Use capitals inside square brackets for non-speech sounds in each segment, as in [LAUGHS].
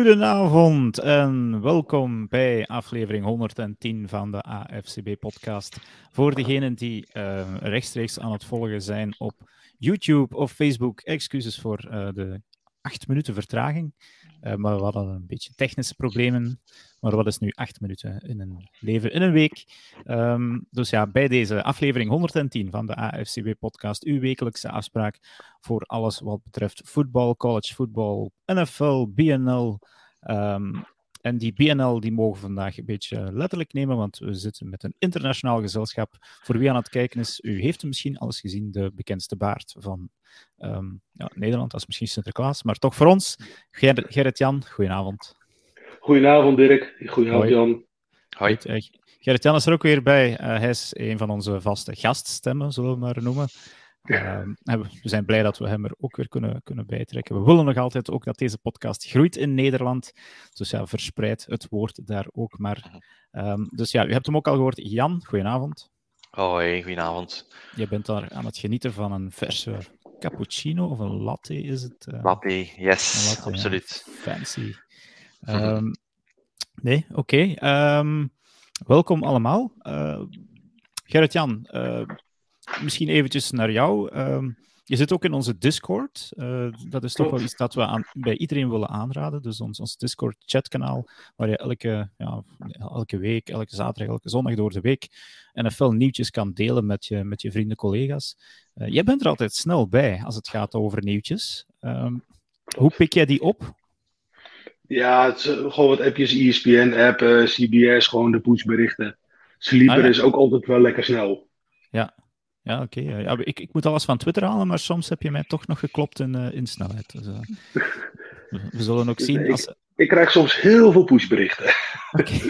Goedenavond en welkom bij aflevering 110 van de AFCB-podcast. Voor degenen die uh, rechtstreeks aan het volgen zijn op YouTube of Facebook, excuses voor uh, de acht minuten vertraging. Uh, maar we hadden een beetje technische problemen. Maar wat is nu acht minuten in een leven in een week? Um, dus ja, bij deze aflevering 110 van de AFCB-podcast, uw wekelijkse afspraak voor alles wat betreft voetbal, college voetbal, NFL, BNL. Um, en die BNL die mogen we vandaag een beetje letterlijk nemen, want we zitten met een internationaal gezelschap. Voor wie aan het kijken is, u heeft misschien alles gezien, de bekendste baard van um, ja, Nederland. Dat is misschien Sinterklaas, maar toch voor ons. Ger Gerrit-Jan, goedenavond. Goedenavond Dirk, goedenavond Jan. Hoi. Gerrit-Jan is er ook weer bij. Uh, hij is een van onze vaste gaststemmen, zullen we maar noemen. Uh, we zijn blij dat we hem er ook weer kunnen, kunnen bijtrekken. We willen nog altijd ook dat deze podcast groeit in Nederland. Dus ja, verspreid het woord daar ook maar. Um, dus ja, u hebt hem ook al gehoord. Jan, goedenavond. Hoi, goedenavond. Je bent daar aan het genieten van een verse cappuccino of een latte, is het? Uh, latte, yes, latte, absoluut. Ja. Fancy. Um, nee, oké. Okay. Um, welkom allemaal. Uh, Gerrit-Jan, uh, misschien eventjes naar jou. Um, je zit ook in onze Discord. Uh, dat is toch wel iets dat we aan, bij iedereen willen aanraden. Dus ons, ons Discord-chatkanaal, waar je elke, ja, elke week, elke zaterdag, elke zondag door de week NFL-nieuwtjes kan delen met je, met je vrienden, collega's. Jij bent er altijd snel bij als het gaat over nieuwtjes. Um, hoe pik jij die op? Ja, het is gewoon wat appjes, ESPN-app, uh, CBS, gewoon de pushberichten. Sleeper ah, ja. is ook altijd wel lekker snel. Ja, ja, oké. Okay. Ja, ik, ik moet alles van Twitter halen, maar soms heb je mij toch nog geklopt in, uh, in snelheid. Dus, [LAUGHS] uh, we, zullen ook zien. Ik, als... ik krijg soms heel veel pushberichten. Oké, [LAUGHS]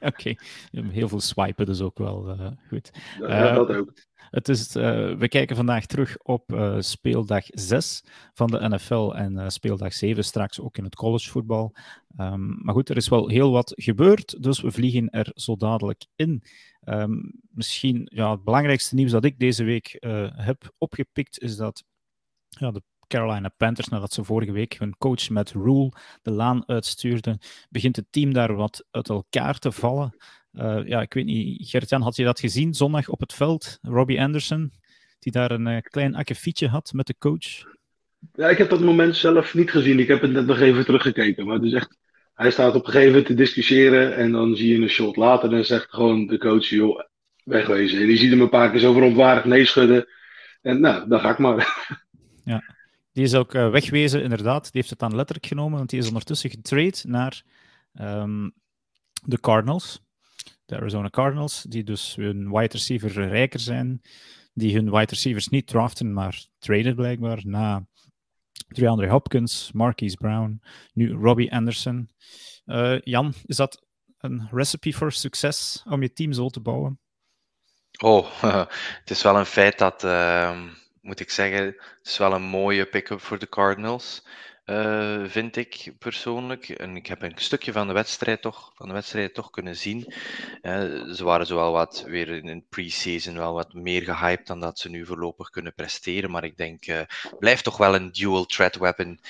okay. okay. heel veel swipen dus ook wel goed. Ja, dat ook. Het is, we kijken vandaag terug op speeldag 6 van de NFL en speeldag 7 straks ook in het collegevoetbal. Um, maar goed, er is wel heel wat gebeurd, dus we vliegen er zo dadelijk in. Um, misschien ja, het belangrijkste nieuws dat ik deze week heb opgepikt is dat ja, de Carolina Panthers, nadat ze vorige week hun coach met Rule de laan uitstuurden, begint het team daar wat uit elkaar te vallen. Uh, ja, ik weet niet, Gert-Jan, had je dat gezien zondag op het veld? Robbie Anderson, die daar een uh, klein akkefietje had met de coach. Ja, ik heb dat moment zelf niet gezien. Ik heb het net nog even teruggekeken. Maar het is echt hij staat op een gegeven moment te discussiëren en dan zie je een shot later en zegt gewoon de coach, joh, wegwezen. En die ziet hem een paar keer zo verontwaardigd nee schudden. En nou, dan ga ik maar. [LAUGHS] Ja, die is ook uh, wegwezen, inderdaad. Die heeft het dan letterlijk genomen, want die is ondertussen getrade naar um, de Cardinals. Arizona Cardinals, die dus hun wide receiver rijker zijn. Die hun wide receivers niet draften, maar traden blijkbaar na DeAndre Hopkins, Marquise Brown, nu Robbie Anderson. Uh, Jan, is dat een recipe voor succes om je team zo te bouwen? Oh, [LAUGHS] het is wel een feit dat, uh, moet ik zeggen, het is wel een mooie pick-up voor de Cardinals. Uh, vind ik persoonlijk. En ik heb een stukje van de wedstrijd toch, van de wedstrijd toch kunnen zien. Uh, ze waren zowel wat weer in het pre-season wel wat meer gehyped dan dat ze nu voorlopig kunnen presteren. Maar ik denk, uh, blijft toch wel een dual threat weapon.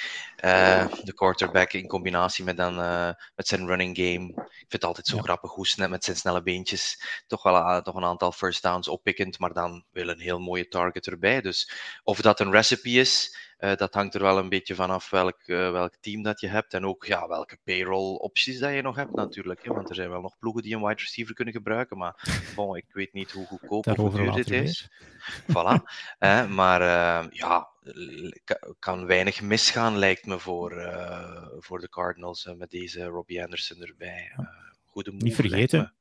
de quarterback in combinatie met, dan, met zijn running game. Ik vind het altijd zo ja. grappig hoe snel met zijn snelle beentjes toch wel toch een aantal first downs oppikkend, maar dan wel een heel mooie target erbij. Dus of dat een recipe is. Uh, dat hangt er wel een beetje vanaf welk, uh, welk team dat je hebt en ook ja, welke payroll opties dat je nog hebt natuurlijk. Hè? Want er zijn wel nog ploegen die een wide receiver kunnen gebruiken, maar bon, ik weet niet hoe goedkoop of hoe duur dit is. [LAUGHS] Voilà. uh, maar ja, kan weinig misgaan lijkt me voor, voor de Cardinals met deze Robbie Anderson erbij. goede move, niet vergeten.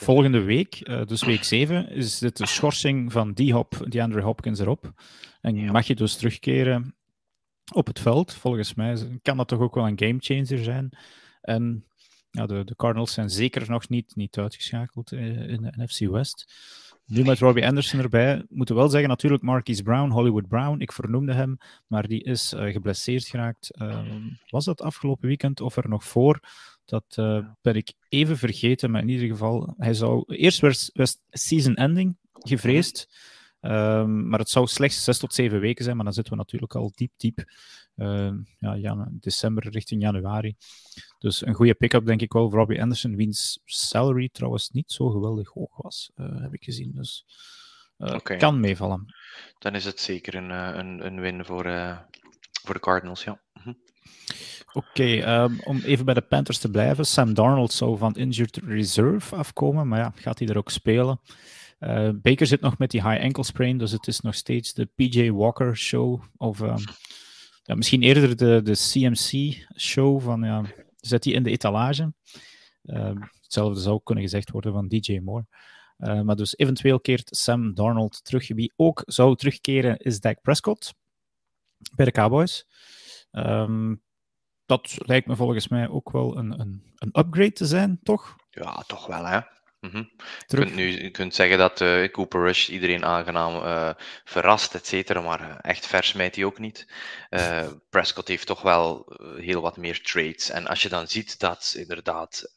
Volgende week, uh, dus week 7, is het de schorsing van die Hop, die Andrew Hopkins erop. En ja. mag je dus terugkeren op het veld. Volgens mij kan dat toch ook wel een gamechanger zijn. En ja, de, de Cardinals zijn zeker nog niet, niet uitgeschakeld eh, in de NFC West. Nu met Robbie Anderson erbij, moeten we wel zeggen, natuurlijk Marquise Brown, Hollywood Brown, ik vernoemde hem, maar die is uh, geblesseerd geraakt. Uh, was dat afgelopen weekend of er nog voor? Dat uh, ben ik even vergeten, maar in ieder geval, hij zou... Eerst werd, werd season ending gevreesd, Ehm, maar het zou slechts zes tot zeven weken zijn, maar dan zitten we natuurlijk al diep, diep. Uh, ja, december richting januari. Dus een goede pick-up, denk ik wel, voor Robbie Anderson, wiens salary trouwens niet zo geweldig hoog was, uh, heb ik gezien. Dus uh, kan meevallen. Dan is het zeker een, eh, een, een win voor, voor de Cardinals, ja. Mhm. Oké, um, om even bij de Panthers te blijven. Sam Darnold zou van injured reserve afkomen, maar ja, gaat hij er ook spelen? Uh, Baker zit nog met die high ankle sprain, dus het is nog steeds de PJ Walker show. Of um, ja, misschien eerder de, de CMC show van ja, zet die in de etalage. Uh, hetzelfde zou kunnen gezegd worden van DJ Moore. Uh, maar dus eventueel keert Sam Darnold terug. Wie ook zou terugkeren is Dak Prescott bij de Cowboys. Um, dat lijkt me volgens mij ook wel een, een, een upgrade te zijn, toch? Ja, toch wel, hè? Mhm. Je, kunt nu, je kunt zeggen dat uh, Cooper Rush iedereen aangenaam uh, verrast, et cetera, maar uh, echt vers smijt hij ook niet. Prescott heeft toch wel heel wat meer trades. En als je dan ziet dat inderdaad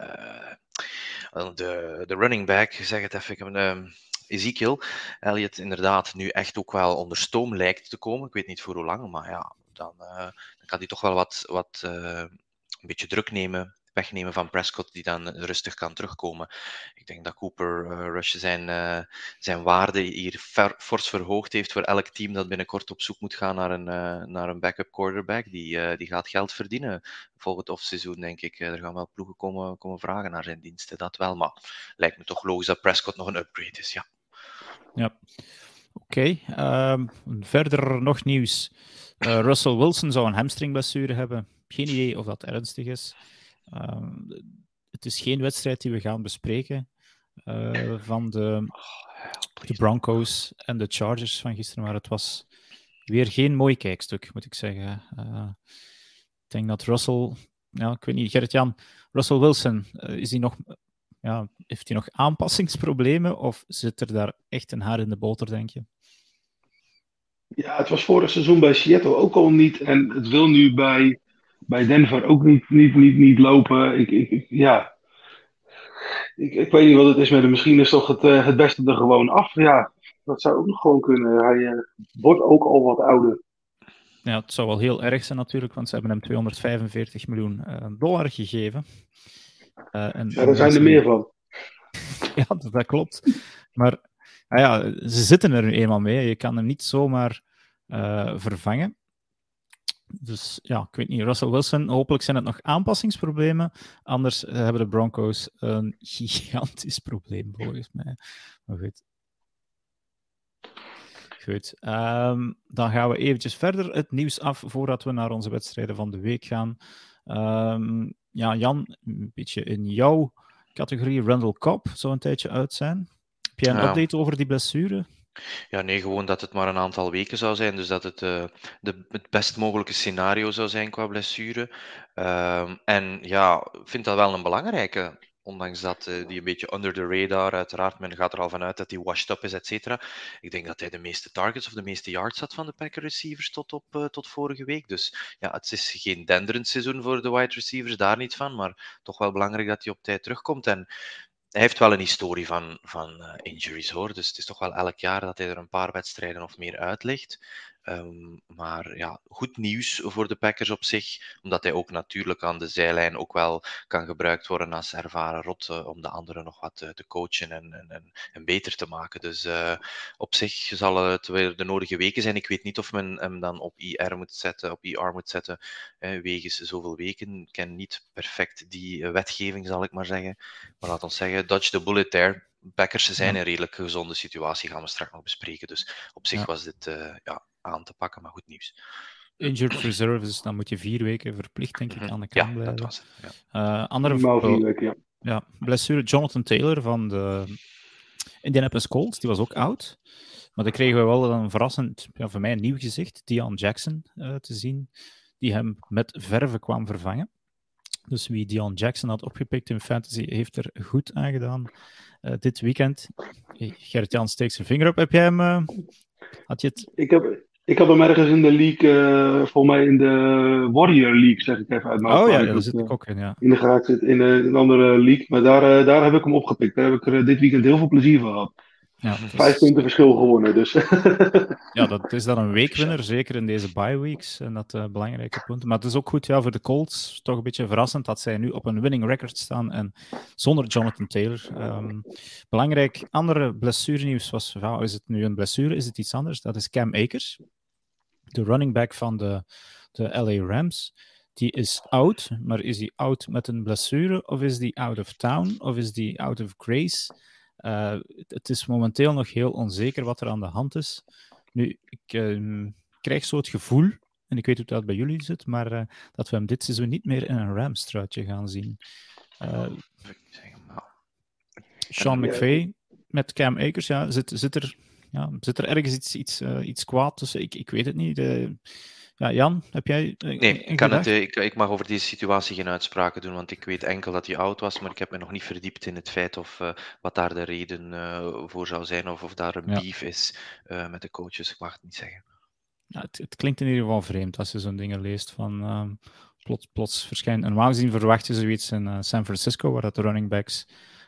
de, de running back, zeg het even, Ezekiel Elliott inderdaad nu echt ook wel onder stoom lijkt te komen. Ik weet niet voor hoe lang, maar ja, dan, dan kan hij toch wel wat, wat een beetje druk nemen wegnemen van Prescott, die dan rustig kan terugkomen. Ik denk dat Cooper uh, Rush zijn, uh, zijn waarde hier fors verhoogd heeft voor elk team dat binnenkort op zoek moet gaan naar een, naar een backup quarterback. Die, die gaat geld verdienen volgend offseizoen, denk ik. Er gaan wel ploegen komen, komen vragen naar zijn diensten, dat wel. Maar lijkt me toch logisch dat Prescott nog een upgrade is, ja. Ja. Oké, um, verder nog nieuws. Russell Wilson zou een hamstringblessure hebben. Geen idee of dat ernstig is. Ehm, het is geen wedstrijd die we gaan bespreken uh, van de, Broncos en de Chargers van gisteren, maar het was weer geen mooi kijkstuk, moet ik zeggen. Uh, ik denk dat Russell, ja, ik weet niet, Gerrit-Jan, Russell Wilson, is hij nog, ja, heeft hij nog aanpassingsproblemen of zit er daar echt een haar in de boter, denk je? Ja, het was vorig seizoen bij Seattle ook al niet en het wil nu bij bij Denver ook niet, niet, niet, niet lopen. Ik, ik, ja. Ik, ik weet niet wat het is met hem. Misschien is toch het, uh, het beste er gewoon af. Ja, dat zou ook nog gewoon kunnen. Hij uh, wordt ook al wat ouder. Ja, het zou wel heel erg zijn natuurlijk, want ze hebben hem 245 miljoen uh, dollar gegeven. en, ja, daar zijn er meer van. [LAUGHS] ja, dat, dat klopt. Maar ah ja, ze zitten er nu eenmaal mee. Je kan hem niet zomaar vervangen. Dus ja, ik weet niet. Russell Wilson, hopelijk zijn het nog aanpassingsproblemen. Anders eh, hebben de Broncos een gigantisch probleem, volgens mij. Maar goed. Goed. Um, dan gaan we eventjes verder het nieuws af voordat we naar onze wedstrijden van de week gaan. Um, ja, Jan, een beetje in jouw categorie Randall Cobb zou een tijdje uit zijn. Heb jij een ja. update over die blessure? Ja, nee, gewoon dat het maar een aantal weken zou zijn. Dus dat het uh, de, het best mogelijke scenario zou zijn qua blessure. Uh, en ja, ik vind dat wel een belangrijke. Ondanks dat uh, die een beetje under the radar, uiteraard, men gaat er al vanuit dat hij washed up is, et cetera. Ik denk dat hij de meeste targets of de meeste yards had van de Packer receivers tot, op, uh, tot vorige week. Dus ja, het is geen denderend seizoen voor de wide receivers, daar niet van. Maar toch wel belangrijk dat hij op tijd terugkomt. En hij heeft wel een historie van, van uh, injuries hoor. Dus het is toch wel elk jaar dat hij er een paar wedstrijden of meer uit ligt. Um, maar ja, goed nieuws voor de Packers op zich, omdat hij ook natuurlijk aan de zijlijn ook wel kan gebruikt worden als ervaren rot uh, om de anderen nog wat uh, te coachen en, en, en, beter te maken. Dus uh, op zich zal het weer de nodige weken zijn. Ik weet niet of men hem dan op IR moet zetten, op IR moet zetten, wegens zoveel weken. Ik ken niet perfect die wetgeving, zal ik maar zeggen. Maar laat ons zeggen, dodge the bullet there. Packers zijn in een redelijk gezonde situatie, gaan we straks nog bespreken. Dus op zich ja. was dit ja, aan te pakken, maar goed nieuws. Injured reserves, dan moet je vier weken verplicht, denk ik, mhm. aan de kant ja, blijven. Dat was het, ja. Uh, andere vier weken, ja. ja. blessure Jonathan Taylor van de Indianapolis Colts, die was ook oud. Maar dan kregen we wel een verrassend, ja, voor mij een nieuw gezicht, Dion Jackson, uh, te zien, die hem met verven kwam vervangen. Dus wie Dion Jackson had opgepikt in fantasy, heeft er goed aan gedaan uh, dit weekend. Gert-Jan steekt zijn vinger op. Heb jij hem... had je het... Ik heb, ik heb hem ergens in de league, uh, volgens mij in de Warrior League, zeg ik even uit mijn Oh ja, daar zit ik ook in, ja. In de geraakt in, in een andere league, maar daar, uh, daar heb ik hem opgepikt. Daar heb ik er dit weekend heel veel plezier van gehad. Ja, Vijf punten verschil gewonnen, dus. [LAUGHS] ja, dat is dan een weekwinner, zeker in deze bye weeks. En dat uh, belangrijke punten. Maar het is ook goed ja, voor de Colts. Toch een beetje verrassend dat zij nu op een winning record staan en zonder Jonathan Taylor. Um, belangrijk, andere blessurenieuws was, ja, is het nu een blessure, is het iets anders? Dat is Cam Akers, de running back van de, de LA Rams. Die is oud, maar is die oud met een blessure? Of is die out of town? Of is die out of grace? Uh, het is momenteel nog heel onzeker wat er aan de hand is. Nu, ik uh, krijg zo het gevoel, en ik weet hoe dat bij jullie zit, maar uh, dat we hem dit seizoen niet meer in een Rams-truitje gaan zien. Sean McVay met Cam Akers, ja, zit, zit, er, ja, zit er ergens iets, iets, iets kwaad tussen? Ik, ik weet het niet. De, ja, Jan, heb jij. nee, ik, kan het, ik, ik, mag over deze situatie geen uitspraken doen, want ik weet enkel dat hij oud was, maar ik heb me nog niet verdiept in het feit of wat daar de reden voor zou zijn, of of daar een ja. beef is met de coaches. Ik mag het niet zeggen. Ja, het, het, klinkt in ieder geval vreemd als je zo'n dingen leest van. Ehm, plots, plots verschijnt. En normaal gezien verwacht je zoiets in San Francisco, waar dat de running backs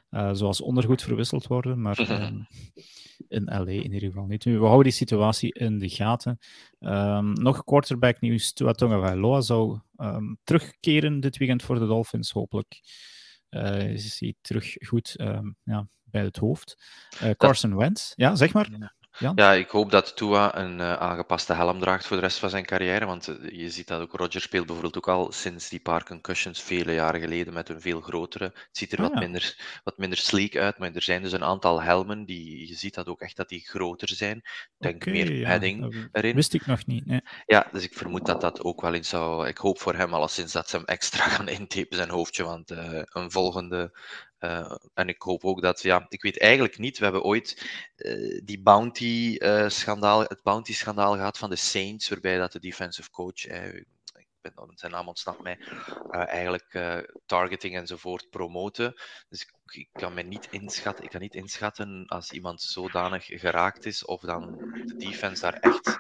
zoals ondergoed verwisseld worden, maar. [LAUGHS] Ehm, in LA in ieder geval niet. Nu, we houden die situatie in de gaten. Um, nog quarterback nieuws. Tua Tagovailoa zou um, terugkeren dit weekend voor de Dolphins, hopelijk. Uh, is hij terug goed ja, bij het hoofd. Uh, Carson. Wentz, ja, zeg maar. Ja. Ik hoop dat Tua een uh, aangepaste helm draagt voor de rest van zijn carrière. Want uh, je ziet dat ook Roger speelt bijvoorbeeld ook al sinds die paar concussions vele jaren geleden met een veel grotere. Het ziet er ah, wat, ja. minder, wat minder sleek uit, maar er zijn dus een aantal helmen die je ziet dat ook echt dat die groter zijn. Denk okay, meer padding ja. erin. Wist ik nog niet. Nee. Ja, dus ik vermoed dat dat ook wel eens zou. Ik hoop voor hem alleszins dat ze hem extra [LAUGHS] gaan intapen zijn hoofdje, want uh, een volgende uh, en ik hoop ook dat, ja, ik weet eigenlijk niet, we hebben ooit uh, die bounty-schandaal, uh, het bounty-schandaal gehad van de Saints, waarbij dat de defensive coach, ik ben zijn naam ontsnapt mij, eigenlijk targeting enzovoort promoten. Dus ik, ik, kan me niet inschatten, ik kan niet inschatten als iemand zodanig geraakt is, of dan de defense daar echt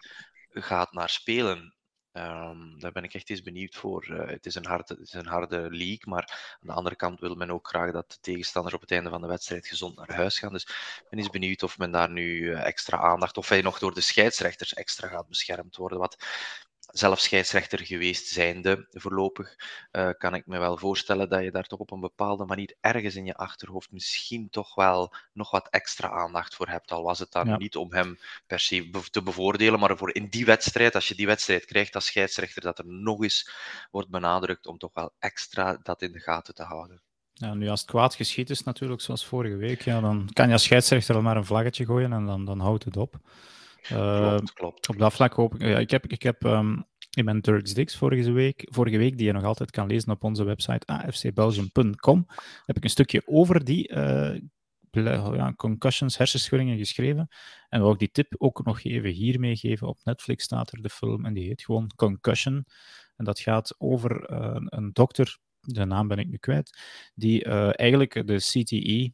gaat naar spelen. Um, daar ben ik echt eens benieuwd voor. Uh, het, is een harde, het is een harde league, maar aan de andere kant wil men ook graag dat de tegenstanders op het einde van de wedstrijd gezond naar huis gaan. Dus ik ben eens benieuwd of men daar nu uh, extra aandacht, of hij nog door de scheidsrechters extra gaat beschermd worden. Wat zelf scheidsrechter geweest zijnde voorlopig, uh, kan ik me wel voorstellen dat je daar toch op een bepaalde manier ergens in je achterhoofd misschien toch wel nog wat extra aandacht voor hebt. Al was het dan ja. niet om hem per se te bevoordelen, maar voor in die wedstrijd, als je die wedstrijd krijgt als scheidsrechter, dat er nog eens wordt benadrukt om toch wel extra dat in de gaten te houden. Ja, nu als het kwaad geschiet is natuurlijk, zoals vorige week, ja, dan kan je als scheidsrechter al maar een vlaggetje gooien en dan, dan houdt het op. Klopt, klopt. Op dat vlak hoop ik. Ja, ik heb, ik heb um, in mijn Turks Dix vorige week, vorige week, die je nog altijd kan lezen op onze website afcbelgium.com, heb ik een stukje over die uh, ja, concussions, hersenschuddingen geschreven. En wil ik die tip ook nog even hier meegeven. Op Netflix staat er de film en die heet gewoon Concussion. En dat gaat over uh, een dokter, de naam ben ik nu kwijt, die uh, eigenlijk de CTE,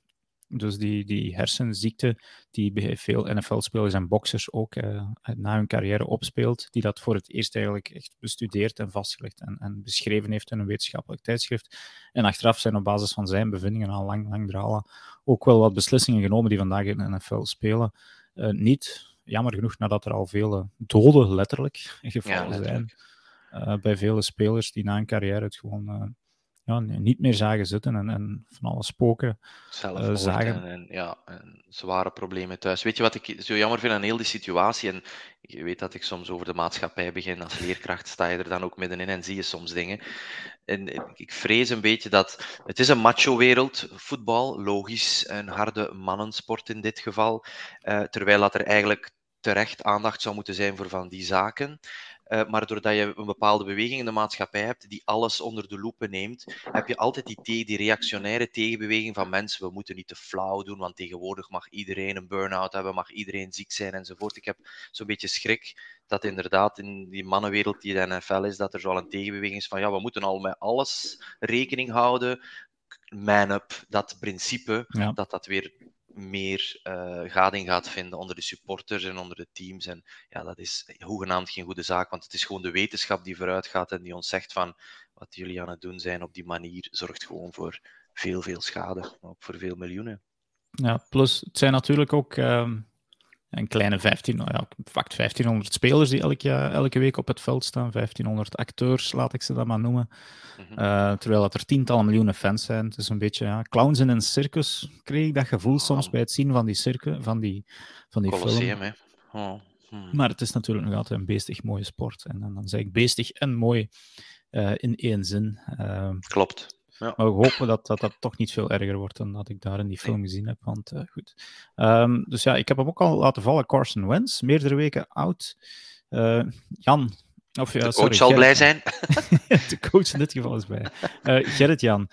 dus die, die hersenziekte die bij veel NFL-spelers en boxers ook uh, na hun carrière opspeelt, die dat voor het eerst eigenlijk echt bestudeerd en vastgelegd en, en beschreven heeft in een wetenschappelijk tijdschrift. En achteraf zijn op basis van zijn bevindingen al lang, lang dralen ook wel wat beslissingen genomen die vandaag in de NFL spelen. Uh, niet, jammer genoeg, nadat er al vele doden letterlijk gevallen ja, zijn uh, bij vele spelers die na een carrière het gewoon ja, niet meer zagen zitten en, en van alles spoken Zelf uh, zagen. En, en, ja, en zware problemen thuis. Weet je wat ik zo jammer vind aan heel die situatie? En je weet dat ik soms over de maatschappij begin. Als leerkracht sta je er dan ook middenin en zie je soms dingen. En ik vrees een beetje dat het is een macho-wereld, voetbal, logisch, een harde mannensport in dit geval. Uh, terwijl dat er eigenlijk terecht aandacht zou moeten zijn voor van die zaken. Uh, maar doordat je een bepaalde beweging in de maatschappij hebt die alles onder de loepen neemt, heb je altijd die, die reactionaire tegenbeweging van mensen. We moeten niet te flauw doen, want tegenwoordig mag iedereen een burn-out hebben, mag iedereen ziek zijn enzovoort. Ik heb zo'n beetje schrik dat inderdaad in die mannenwereld die de NFL is, dat er zo al een tegenbeweging is van ja, we moeten al met alles rekening houden. Man-up, dat principe, ja. dat dat weer meer uh, gading gaat vinden onder de supporters en onder de teams. En ja, dat is hoegenaamd geen goede zaak, want het is gewoon de wetenschap die vooruit gaat en die ons zegt van wat jullie aan het doen zijn op die manier zorgt gewoon voor veel, veel schade, ook voor veel miljoenen. Ja, plus het zijn natuurlijk ook ehm, een kleine 15, nou ja, 1500 spelers die elke, elke week op het veld staan. 1500 acteurs, laat ik ze dat maar noemen. Mhm. Eh, terwijl dat er tientallen miljoenen fans zijn. Het is een beetje ja, clowns in een circus, kreeg ik dat gevoel soms bij het zien van die, circus, van die, van die Colosseum, film. Oh. Hmm. Maar het is natuurlijk nog altijd een beestig mooie sport. En dan, dan zeg ik beestig en mooi uh, in één zin. Uh, Klopt. Ja. Maar we hopen dat, dat dat toch niet veel erger wordt dan dat ik daar in die film gezien heb. Want uh, goed. Um, dus ja, ik heb hem ook al laten vallen. Carson Wentz, meerdere weken oud. Uh, Jan. Of, ja, de coach sorry, zal Gerrit, blij zijn. [LAUGHS] de coach in dit geval is bij. Uh, Gerrit-Jan,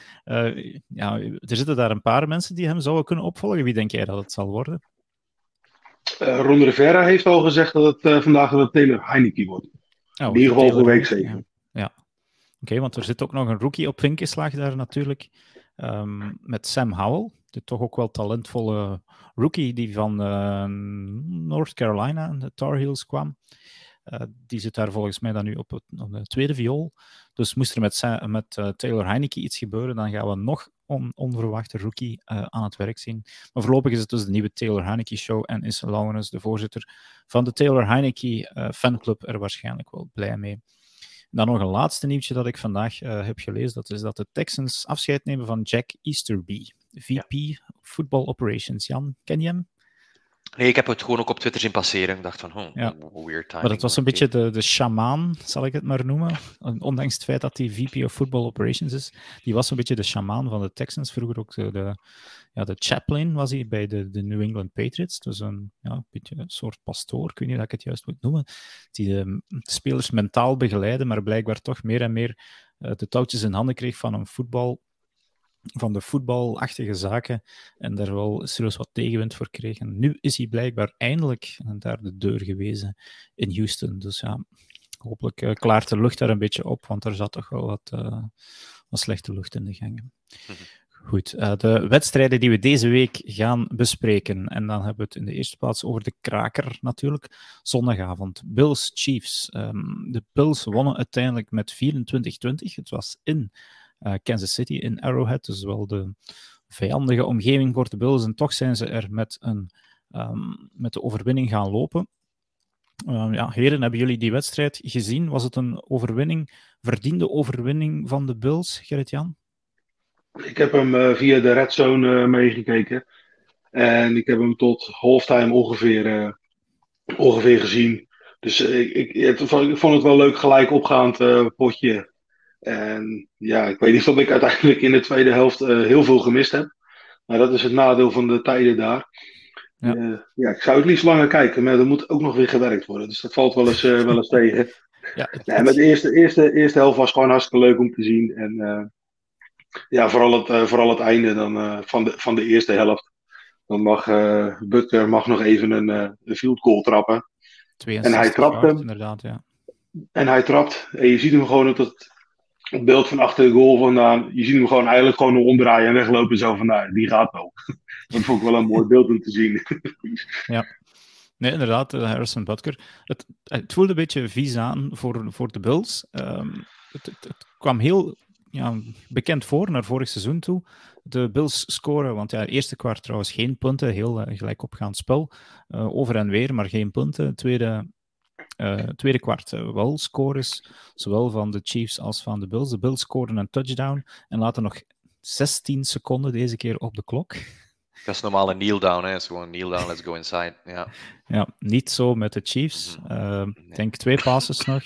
ja, er zitten daar een paar mensen die hem zouden kunnen opvolgen. Wie denk jij dat het zal worden? Ron Rivera heeft al gezegd dat het vandaag dat Taylor Heineke wordt. Oh, in ieder geval voor week 7. ja. Oké, want er zit ook nog een rookie op vinkenslag daar natuurlijk. Um, met Sam Howell, de toch ook wel talentvolle rookie die van uh, North Carolina, de Tar Heels, kwam. Uh, die zit daar volgens mij dan nu op, het, op de tweede viool. Dus moest er met, met uh, Taylor Heineke iets gebeuren, dan gaan we nog on, onverwachte rookie aan het werk zien. Maar voorlopig is het dus de nieuwe Taylor Heineke show en is Lawrence, de voorzitter van de Taylor Heineke fanclub, er waarschijnlijk wel blij mee. Dan nog een laatste nieuwtje dat ik vandaag uh, heb gelezen. Dat is dat de Texans afscheid nemen van Jack Easterby, VP ja. Football Operations. Jan, ken je hem? Nee, ik heb het gewoon ook op Twitter zien passeren. Ik dacht van, oh, ja. weird time. Maar dat was een beetje de, de shamaan, zal ik het maar noemen. Ondanks het feit dat hij VP of Football Operations is. Die was een beetje de shamaan van de Texans. Vroeger ook de, de, ja, de chaplain was hij bij de, de New England Patriots. Dus een, ja, een beetje een soort pastoor, ik weet niet dat ik het juist moet noemen. Die de, spelers mentaal begeleiden, maar blijkbaar toch meer en meer uh, de touwtjes in handen kreeg van een voetbal van de voetbalachtige zaken en daar wel serieus wat tegenwind voor kreeg. En nu is hij blijkbaar eindelijk daar de deur gewezen in Houston. Dus ja, hopelijk uh, klaart de lucht daar een beetje op, want er zat toch wel wat, uh, wat slechte lucht in de gangen. Mhm. Goed, uh, de wedstrijden die we deze week gaan bespreken. En dan hebben we het in de eerste plaats over de kraker natuurlijk. Zondagavond, Bills Chiefs. Um, de Bills wonnen uiteindelijk met 24-20. Het was in uh, Kansas City in Arrowhead. Dus wel de vijandige omgeving voor de Bills. En toch zijn ze er met, een, um, met de overwinning gaan lopen. Uh, ja, heren, hebben jullie die wedstrijd gezien? Was het een overwinning, verdiende overwinning van de Bills, Gerrit-Jan? Ik heb hem uh, via de Red Zone uh, meegekeken. En ik heb hem tot halftime ongeveer, ongeveer gezien. Dus ik, ik, ik, vond het wel leuk, gelijk opgaand potje. En ja, ik weet niet of ik uiteindelijk in de tweede helft uh, heel veel gemist heb. Maar dat is het nadeel van de tijden daar. Ja. Uh, ja, ik zou het liefst langer kijken, maar er moet ook nog weer gewerkt worden. Dus dat valt wel eens, wel eens [LAUGHS] tegen. Ja, nee, maar de eerste, eerste, eerste helft was gewoon hartstikke leuk om te zien. En ja, vooral het, vooral het einde dan, van, de, van de eerste helft. Dan mag Butker mag nog even een, een field goal trappen. En hij trapt hem. Inderdaad, ja. En hij trapt. En je ziet hem gewoon dat het beeld van achter de goal vandaan. Je ziet hem gewoon eigenlijk gewoon omdraaien en weglopen. Zo van, nou, die gaat wel. [LAUGHS] dat vond ik wel een mooi beeld om te zien. [LAUGHS] ja. Nee, inderdaad, eh, Harrison Butker. Het, het voelde een beetje vies aan voor, voor de Bills. Um, het, het, het, kwam heel ja, bekend voor naar vorig seizoen toe. De Bills scoren, want ja, eerste kwart trouwens geen punten, heel uh, gelijk opgaand spel. Uh, over en weer, maar geen punten. Tweede uh, tweede kwart wel scores, zowel van de Chiefs als van de Bills. De Bills scoren een touchdown en laten nog 16 seconden deze keer op de klok. Dat is normaal een kneel down, hè? is gewoon kneel down, let's go inside. Ja, ja niet zo met de Chiefs. Uh, Ik denk twee passes nog.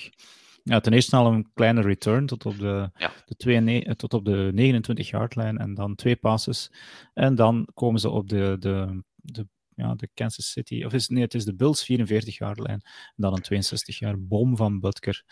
Ja, ten eerste al een kleine return tot op de, ja. de, twee, tot op de 29 lijn en dan twee passes. En dan komen ze op de, de, de ja, de Kansas City, of is, nee, het is de Bills 44 jaar lijn. En dan een 62 jaar bom van Butker.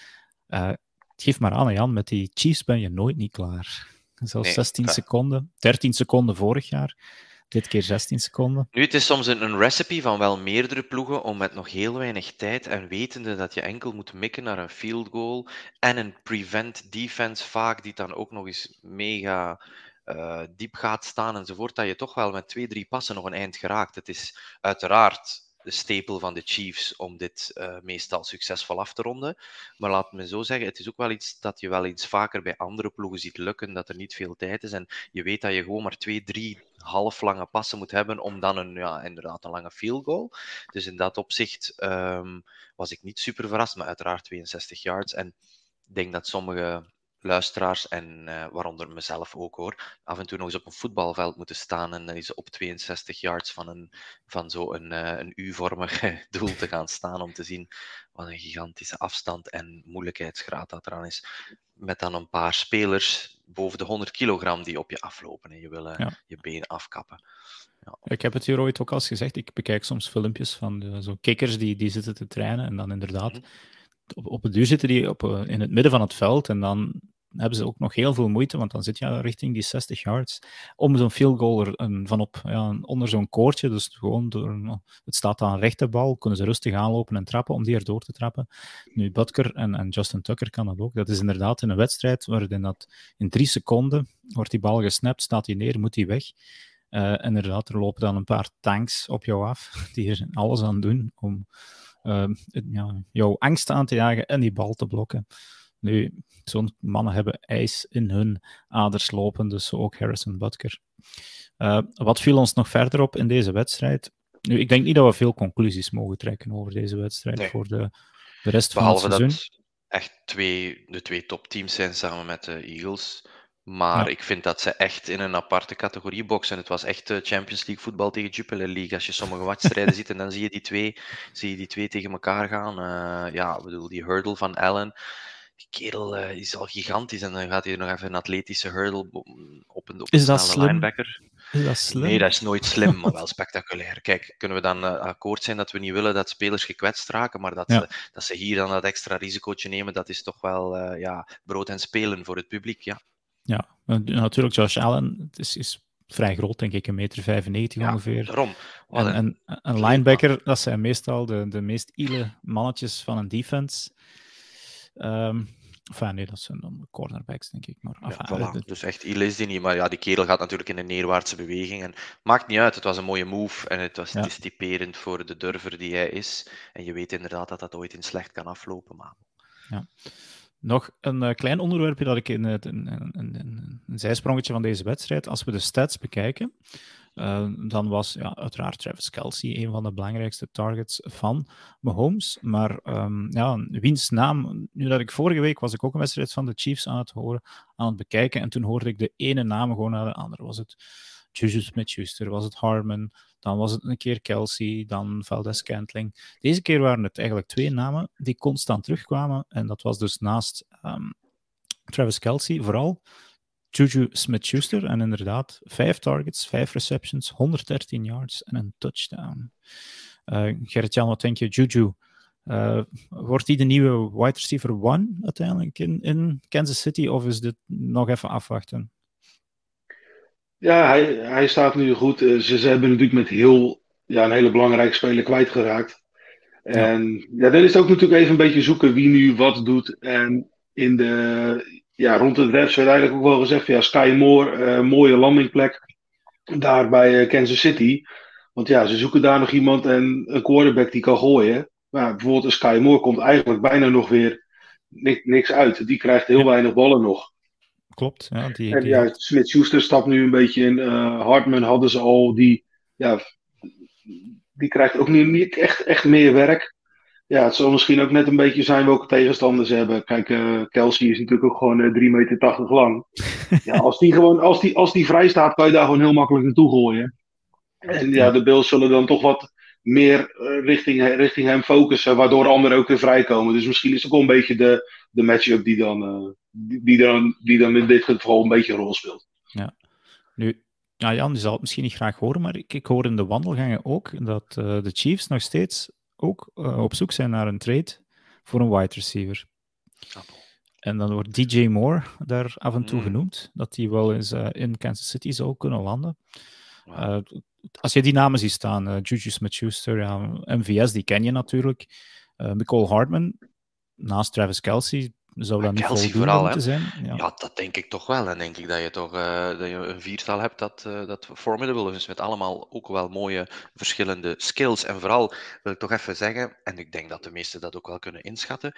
Uh, het geeft maar aan, Jan, met die Chiefs ben je nooit niet klaar. Zelfs 16 seconden, 13 seconden vorig jaar. Dit keer 16 seconden. Nu, het is soms een, een recipe van wel meerdere ploegen om met nog heel weinig tijd en wetende dat je enkel moet mikken naar een field goal en een prevent defense vaak, die dan ook nog eens mega uh, diep gaat staan enzovoort, dat je toch wel met twee, drie passen nog een eind geraakt. Het is uiteraard de stapel van de Chiefs om dit uh, meestal succesvol af te ronden. Maar laat me zo zeggen, het is ook wel iets dat je wel eens vaker bij andere ploegen ziet lukken, dat er niet veel tijd is. En je weet dat je gewoon maar twee, drie half lange passen moet hebben om dan een, ja, inderdaad een lange field goal. Dus in dat opzicht um, was ik niet super verrast, maar uiteraard 62 yards. En ik denk dat sommige luisteraars en uh, waaronder mezelf ook hoor, af en toe nog eens op een voetbalveld moeten staan en dan is op 62 yards van, een, van zo'n uh, een U-vormig [LAUGHS] doel te gaan staan om te zien wat een gigantische afstand en moeilijkheidsgraad dat eraan is. Met dan een paar spelers boven de 100 kilogram die op je aflopen en je willen ja. je been afkappen. Ja. Ik heb het hier ooit ook al eens gezegd, ik bekijk soms filmpjes van de, zo kikkers die, die zitten te trainen en dan inderdaad... Mm -hmm. Op, op het duur zitten die op, uh, in het midden van het veld en dan hebben ze ook nog heel veel moeite, want dan zit je richting die 60 yards, om zo'n field goal er een, vanop, ja, onder zo'n koordje, dus gewoon door, het staat aan een rechte bal, kunnen ze rustig aanlopen en trappen om die erdoor te trappen. Nu, Butker en, en Justin Tucker kan dat ook. Dat is inderdaad in een wedstrijd waarin dat in drie seconden wordt die bal gesnapt, staat hij neer, moet hij weg. Uh, inderdaad, er lopen dan een paar tanks op jou af, die er alles aan doen om uh, ja, jouw angst aan te jagen en die bal te blokken. Nu, zo'n mannen hebben ijs in hun aders lopen, dus ook Harrison Butker. Uh, wat viel ons nog verder op in deze wedstrijd? Nu, ik denk niet dat we veel conclusies mogen trekken over deze wedstrijd nee. voor de, de rest Behalve van het seizoen. dat echt twee, de twee topteams zijn samen met de Eagles. Maar ja. ik vind dat ze echt in een aparte categorie boksen. Het was echt Champions League voetbal tegen Jupiler League. Als je sommige wedstrijden [LAUGHS] ziet en dan zie je die twee, zie je die twee tegen elkaar gaan. Uh, ja, ik bedoel, die hurdle van Allen die kerel uh, is al gigantisch en dan gaat hij nog even een atletische hurdle op een, op is dat slim? linebacker. Is dat slim? Nee, dat is nooit slim, maar wel spectaculair. Kijk, kunnen we dan uh, akkoord zijn dat we niet willen dat spelers gekwetst raken, maar dat, ja. ze, dat ze hier dan dat extra risicootje nemen, dat is toch wel uh, ja, brood en spelen voor het publiek, ja. Ja, natuurlijk Josh Allen het is, is vrij groot, denk ik, een meter 95 ja, ongeveer. Daarom. En, en, een linebacker, dat zijn meestal de, de meest ile mannetjes van een defense. Um, enfin, nee, dat zijn dan cornerbacks, denk ik. Maar, enfin, ja, voilà. Dus echt ile is die niet, maar ja, die kerel gaat natuurlijk in een neerwaartse beweging. En maakt niet uit, het was een mooie move en het was ja. typerend voor de durver die hij is. En je weet inderdaad dat dat ooit in slecht kan aflopen. Maar... Ja. Nog een uh, klein onderwerpje dat ik in het een, een, een, een, zijsprongetje van deze wedstrijd. Als we de stats bekijken, uh, dan was ja, uiteraard Travis Kelsey een van de belangrijkste targets van Mahomes. Maar um, ja, wiens naam, nu dat ik vorige week was ik ook een wedstrijd van de Chiefs aan het horen, aan het bekijken. En toen hoorde ik de ene naam gewoon naar de andere. Was het Juju Smith-Schuster, was het Harmon, dan was het een keer Kelsey, dan Valdez Cantling. Deze keer waren het eigenlijk twee namen die constant terugkwamen. En dat was dus naast um, Travis Kelsey vooral Juju Smith-Schuster. En inderdaad, vijf targets, vijf receptions, 113 yards en een touchdown. Uh, Gerrit-Jan, wat denk je? Juju, uh, wordt hij de nieuwe wide receiver one uiteindelijk in, in Kansas City? Of is dit nog even afwachten? Ja, hij, hij staat nu goed. Ze, ze hebben natuurlijk met heel ja, een hele belangrijke speler kwijtgeraakt. En ja. ja, dan is het ook natuurlijk even een beetje zoeken wie nu wat doet. En in de, ja, rond het draft werd eigenlijk ook wel gezegd: ja, Sky Moore, uh, mooie landingplek daar bij uh, Kansas City. Want ja, ze zoeken daar nog iemand en een quarterback die kan gooien. Maar bijvoorbeeld een Sky Moore komt eigenlijk bijna nog weer niks, uit. Die krijgt heel ja. weinig ballen nog. Klopt. Ja, die, en die... ja, Smith-Schuster stapt nu een beetje in. Uh, Hartman hadden ze al. Die, ja, die krijgt ook niet echt, echt meer werk ja, het zal misschien ook net een beetje zijn welke tegenstanders ze hebben. Kijk, uh, Kelsey is natuurlijk ook gewoon uh, 3,80 meter lang. [LAUGHS] ja, als die, gewoon, als, die, als die vrij staat, kan je daar gewoon heel makkelijk naartoe gooien. En ja, de Bills zullen dan toch wat meer uh, richting, richting hem focussen, waardoor anderen ook weer vrijkomen. Dus misschien is het ook wel een beetje de, de matchup die dan, die, die, dan, die dan in dit geval een beetje een rol speelt. Ja, nu, ja, Jan, je zal het misschien niet graag horen, maar ik, ik hoor in de wandelgangen ook dat de Chiefs nog steeds ook uh, op zoek zijn naar een trade voor een wide receiver. En dan wordt DJ Moore daar af en toe mm. genoemd, dat hij wel eens uh, in Kansas City zou kunnen landen. Wow. Uh, als je die namen ziet staan, Juju Smith-Schuster, ja, MVS, die ken je natuurlijk. Nicole Hartman, naast Travis Kelsey, zou dat niet voldoende vooral, zijn? Ja. dat denk ik toch wel. En denk ik dat je toch uh, dat je een viertal hebt dat, uh, dat formidable is. Met allemaal ook wel mooie verschillende skills. En vooral wil ik toch even zeggen, en ik denk dat de meesten dat ook wel kunnen inschatten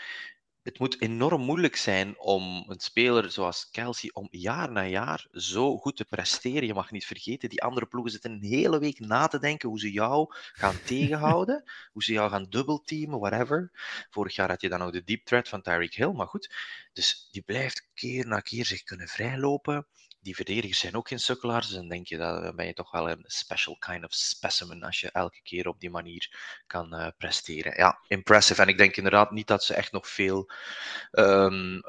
het moet enorm moeilijk zijn om een speler zoals Kelsey om jaar na jaar zo goed te presteren. Je mag niet vergeten, die andere ploegen zitten een hele week na te denken hoe ze jou gaan tegenhouden, [LAUGHS] hoe ze jou gaan dubbelteamen, whatever. Vorig jaar had je dan ook de deep threat van Tyreek Hill, maar goed. Dus die blijft keer na keer zich kunnen vrijlopen die verdedigers zijn ook geen sukkelaars. Dan denk je dat dan ben je toch wel een special kind of specimen als je elke keer op die manier kan uh, presteren. Ja, impressive. En ik denk inderdaad niet dat ze echt nog veel um,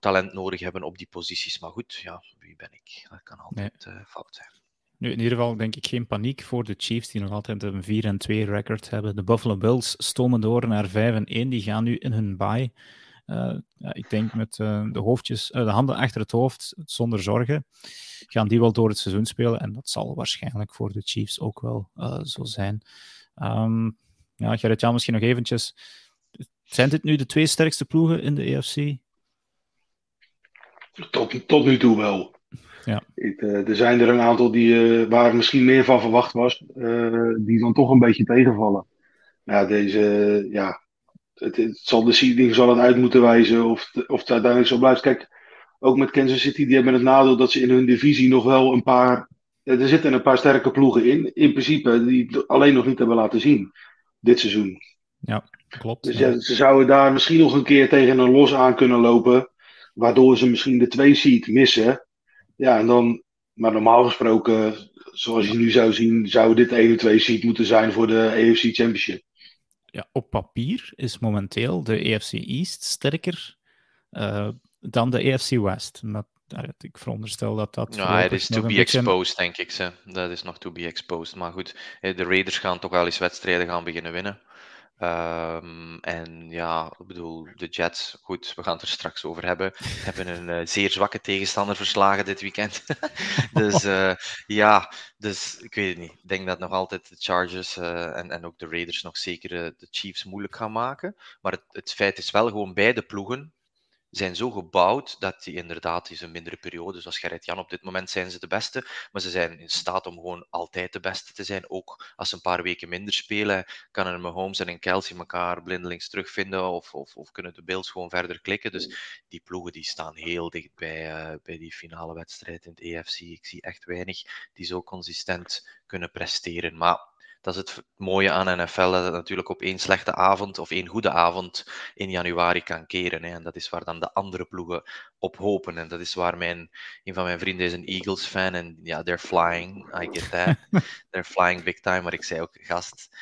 talent nodig hebben op die posities. Maar goed, ja, wie ben ik? Dat kan altijd nee. uh, fout zijn. Nu, in ieder geval denk ik geen paniek voor de Chiefs, die nog altijd een 4-2 record hebben. De Buffalo Bills stomen door naar 5-1. Die gaan nu in hun bye. Uh, ja, ik denk met uh, de, hoofdjes, uh, de handen achter het hoofd, zonder zorgen, gaan die wel door het seizoen spelen. En dat zal waarschijnlijk voor de Chiefs ook wel zo zijn. Um, ja, Gerrit-Jan, misschien nog eventjes. Zijn dit nu de twee sterkste ploegen in de EFC? Tot, tot nu toe wel. Ja. Ik, er zijn er een aantal die, waar misschien meer van verwacht was, die dan toch een beetje tegenvallen. Ja, deze, ja, het, het, zal de seeding zal het uit moeten wijzen of, of het uiteindelijk zo blijft. Kijk, ook met Kansas City, die hebben het nadeel dat ze in hun divisie nog wel een paar. Er zitten een paar sterke ploegen in, in principe, die alleen nog niet hebben laten zien dit seizoen. Ja, klopt. Dus ja, ze zouden daar misschien nog een keer tegen een los aan kunnen lopen, waardoor ze misschien de twee seed missen. Ja, en dan, maar normaal gesproken, zoals je nu zou zien, zou dit 1 2 seed moeten zijn voor de AFC Championship ja, op papier is momenteel de EFC East sterker uh, dan de EFC West. Dat, ik veronderstel dat dat. Ja, het is to be beetje... exposed, denk ik. Ze. Dat is nog to be exposed. Maar goed, de Raiders gaan toch wel eens wedstrijden gaan beginnen winnen. Um, en ja, ik bedoel, de Jets, goed, we gaan het er straks over hebben, [LAUGHS] hebben een uh, zeer zwakke tegenstander verslagen dit weekend. [LAUGHS] dus uh, [LAUGHS] ja, dus ik weet het niet. Ik denk dat nog altijd de Chargers uh, en, en ook de Raiders nog zeker de Chiefs moeilijk gaan maken. Maar het, het feit is wel gewoon beide ploegen zijn zo gebouwd dat die inderdaad is een mindere periode. Zoals Gerrit Jan, op dit moment zijn ze de beste. Maar ze zijn in staat om gewoon altijd de beste te zijn. Ook als ze een paar weken minder spelen, kan een Mahomes en een Kelsey elkaar blindelings terugvinden. Of, of, of, kunnen de Bills gewoon verder klikken. Dus die ploegen die staan heel dicht bij, uh, bij die finale wedstrijd in het EFC. Ik zie echt weinig die zo consistent kunnen presteren. Maar dat is het mooie aan NFL, dat het natuurlijk op één slechte avond of één goede avond in januari kan keren. Hè. En dat is waar dan de andere ploegen op hopen. En dat is waar mijn, een van mijn vrienden is een Eagles-fan. En ja, they're flying, I get that. [LAUGHS] they're flying big time. Maar ik zei ook, gast,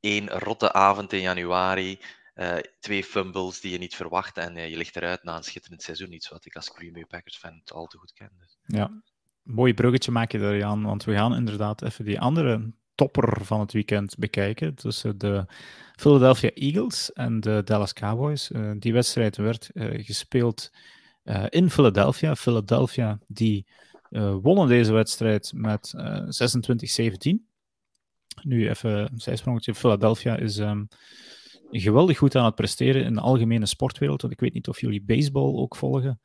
één rotte avond in januari. Uh, twee fumbles die je niet verwacht en uh, je ligt eruit na een schitterend seizoen. Iets wat ik als Green Bay Packers fan al te goed ken. Dus. Ja, mooi bruggetje maak je daar, Jan. Want we gaan inderdaad even die andere topper van het weekend bekijken tussen de Philadelphia Eagles en de Dallas Cowboys. Uh, die wedstrijd werd uh, gespeeld uh, in Philadelphia. Philadelphia die wonnen deze wedstrijd met 26-17. Nu even een zijsprongetje. Philadelphia is um, geweldig goed aan het presteren in de algemene sportwereld. Want ik weet niet of jullie baseball ook volgen.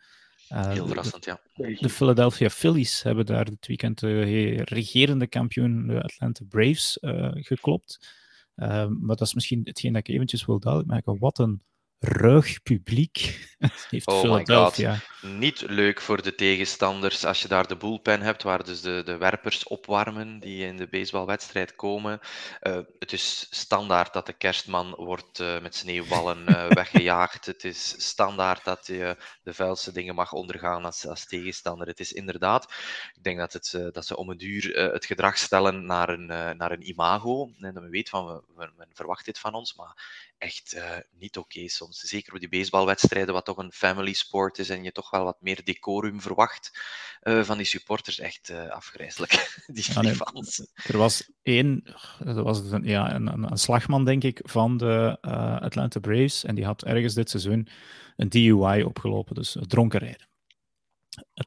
Uh, Heel verrassend, ja. De Philadelphia Phillies hebben daar dit weekend de regerende kampioen, de Atlanta Braves, uh, geklopt. Uh, maar dat is misschien hetgeen dat ik eventjes wil duidelijk maken. Wat een ruig publiek [LAUGHS] heeft oh Philadelphia. Niet leuk voor de tegenstanders als je daar de bullpen hebt, waar dus de, de werpers opwarmen die in de baseballwedstrijd komen. Uh, het is standaard dat de kerstman wordt uh, met sneeuwballen uh, [LAUGHS] weggejaagd. Het is standaard dat je de vuilste dingen mag ondergaan als, als tegenstander. Het is inderdaad, ik denk dat, het, dat ze om een duur het gedrag stellen naar een, naar een imago. En dat men weet van, men, men verwacht dit van ons, maar echt uh, niet oké okay soms. Zeker op die baseballwedstrijden, wat toch een family sport is en je toch wel wat meer decorum verwacht uh, van die supporters. Echt uh, afgrijzelijk, [LAUGHS] die, ja, nee, fans. Er was één, er was een, ja, een, een, slagman, denk ik, van de Atlanta Braves en die had ergens dit seizoen een DUI opgelopen, dus dronken rijden.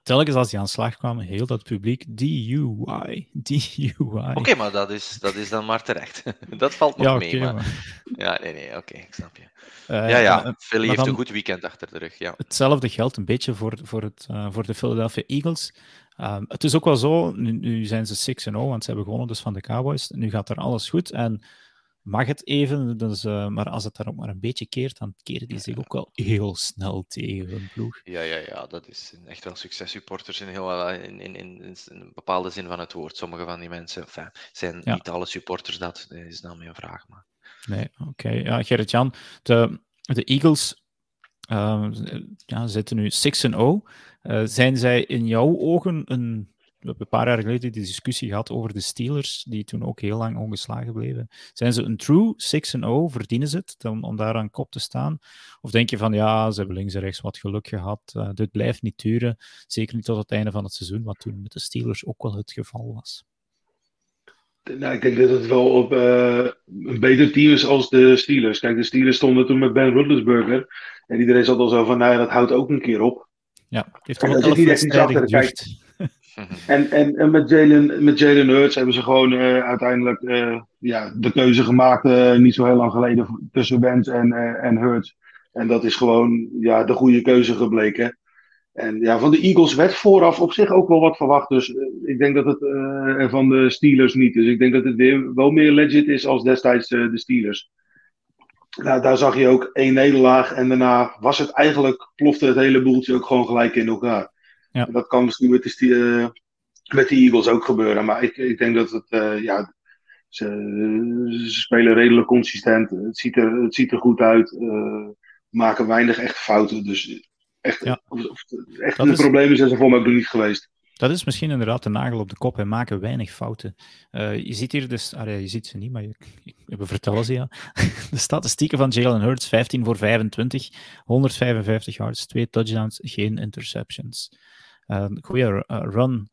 Telkens als hij aan slag kwam, heel dat publiek, DUI, DUI. Oké, maar dat is, dat is dan maar terecht. [LAUGHS] dat valt nog ja, mee. maar... maar- Ja, nee, nee, oké, ik snap je. Eh, ja, ja, en- Philly heeft dan- een goed weekend achter de rug, ja. Hetzelfde geldt een beetje voor, voor, het, eh, voor de Philadelphia Eagles. Ehm, het is ook wel zo, nu, nu zijn ze 6-0, want ze hebben gewonnen dus van de Cowboys. Nu gaat er alles goed en mag het even, dus, eh, maar als het daar ook maar een beetje keert, dan keren die zich ook wel heel snel tegen hun ploeg. Ja, ja, ja, dat is echt wel successupporters in, heel, in, in, in, in een bepaalde zin van het woord. Sommige van die mensen, enfin, zijn Ja. niet alle supporters dat, is dan mijn vraag. Maar... Nee, oké. Ja, Gerrit-Jan, de, de Eagles eh, ja, zitten nu 6-0. Eh, zijn zij in jouw ogen een... We hebben een paar jaar geleden die discussie gehad over de Steelers, die toen ook heel lang ongeslagen bleven. Zijn ze een true 6-0? Verdienen ze het om, om daar aan kop te staan? Of denk je van, ja, ze hebben links en rechts wat geluk gehad. eh, dit blijft niet duren. Zeker niet tot het einde van het seizoen, wat toen met de Steelers ook wel het geval was. Nou, ik denk dat het wel op eh, een beter team is als de Steelers. Kijk, de Steelers stonden toen met Ben Roethlisberger. En iedereen zat al zo van, nou ja, dat houdt ook een keer op. Ja, het heeft wel elf wedstrijden geduurd. En, en, en met Jalen met Jalen Hurts hebben ze gewoon eh, uiteindelijk eh, ja, de keuze gemaakt, eh, niet zo heel lang geleden, tussen Wentz en, en Hurts. En dat is gewoon ja, de goede keuze gebleken. En ja, van de Eagles werd vooraf op zich ook wel wat verwacht. Dus ik denk dat het van de Steelers niet. Dus ik denk dat het weer wel meer legit is als destijds de Steelers. Nou, daar zag je ook één nederlaag en daarna was het eigenlijk, plofte het hele boeltje ook gewoon gelijk in elkaar. Ja. Dat kan misschien met de, eh, met de Eagles ook gebeuren. Maar ik, ik denk dat het, eh, ja, ze, ze spelen redelijk consistent. Het ziet er, het ziet er goed uit. eh, maken weinig echt fouten. Dus echt, Ja. of- of- echt Dat de is- problemen zijn ze voor mij ook niet geweest. Dat is misschien inderdaad de nagel op de kop en maken weinig fouten. Eh, je ziet hier dus, ah, je ziet ze niet, maar je, [LAUGHS] we vertellen ze ja. [LAUGHS] De statistieken van Jalen Hurts: 15 voor 25, 155 yards, 2 touchdowns, geen interceptions. Eh, goede eh, run,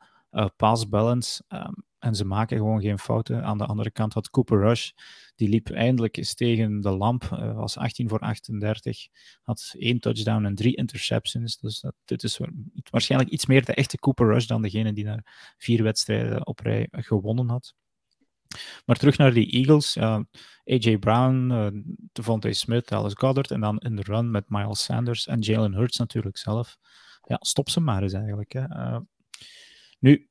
pass balance. ehm, en ze maken gewoon geen fouten. Aan de andere kant had Cooper Rush, die liep eindelijk eens tegen de lamp, eh, was 18 voor 38, had één touchdown en drie interceptions. Dus dat, dit is wa- waarschijnlijk iets meer de echte Cooper Rush dan degene die naar vier wedstrijden op rij gewonnen had. Maar terug naar die Eagles. AJ Brown, eh Devontae Smith, Alice Goddard en dan in de run met Miles Sanders en Jalen Hurts natuurlijk zelf. Ja, stop ze maar eens eigenlijk. Hè. Eh, nu,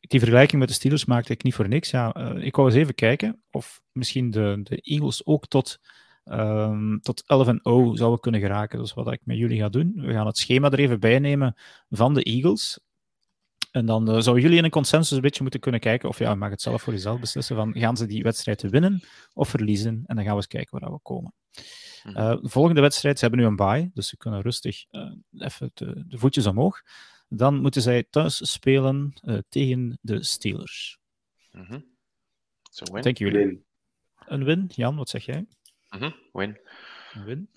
die vergelijking met de Steelers maakte ik niet voor niks. Ja, eh, ik wou eens even kijken of misschien de, de Eagles ook tot, ehm, tot 11 en 0 zouden kunnen geraken. Dat is wat ik met jullie ga doen. We gaan het schema er even bij nemen van de Eagles. En dan eh, zouden jullie in een consensus een beetje moeten kunnen kijken, of ja, je mag het zelf voor jezelf beslissen, van gaan ze die wedstrijd winnen of verliezen? En dan gaan we eens kijken waar we komen. Mhm. Eh, de volgende wedstrijd, ze hebben nu een bye, dus ze kunnen rustig even de, de voetjes omhoog. Dan moeten zij thuis spelen eh, tegen de Steelers. So win. Denken jullie? Win. Een win? Jan, wat zeg jij? Mhm, Win. Een win.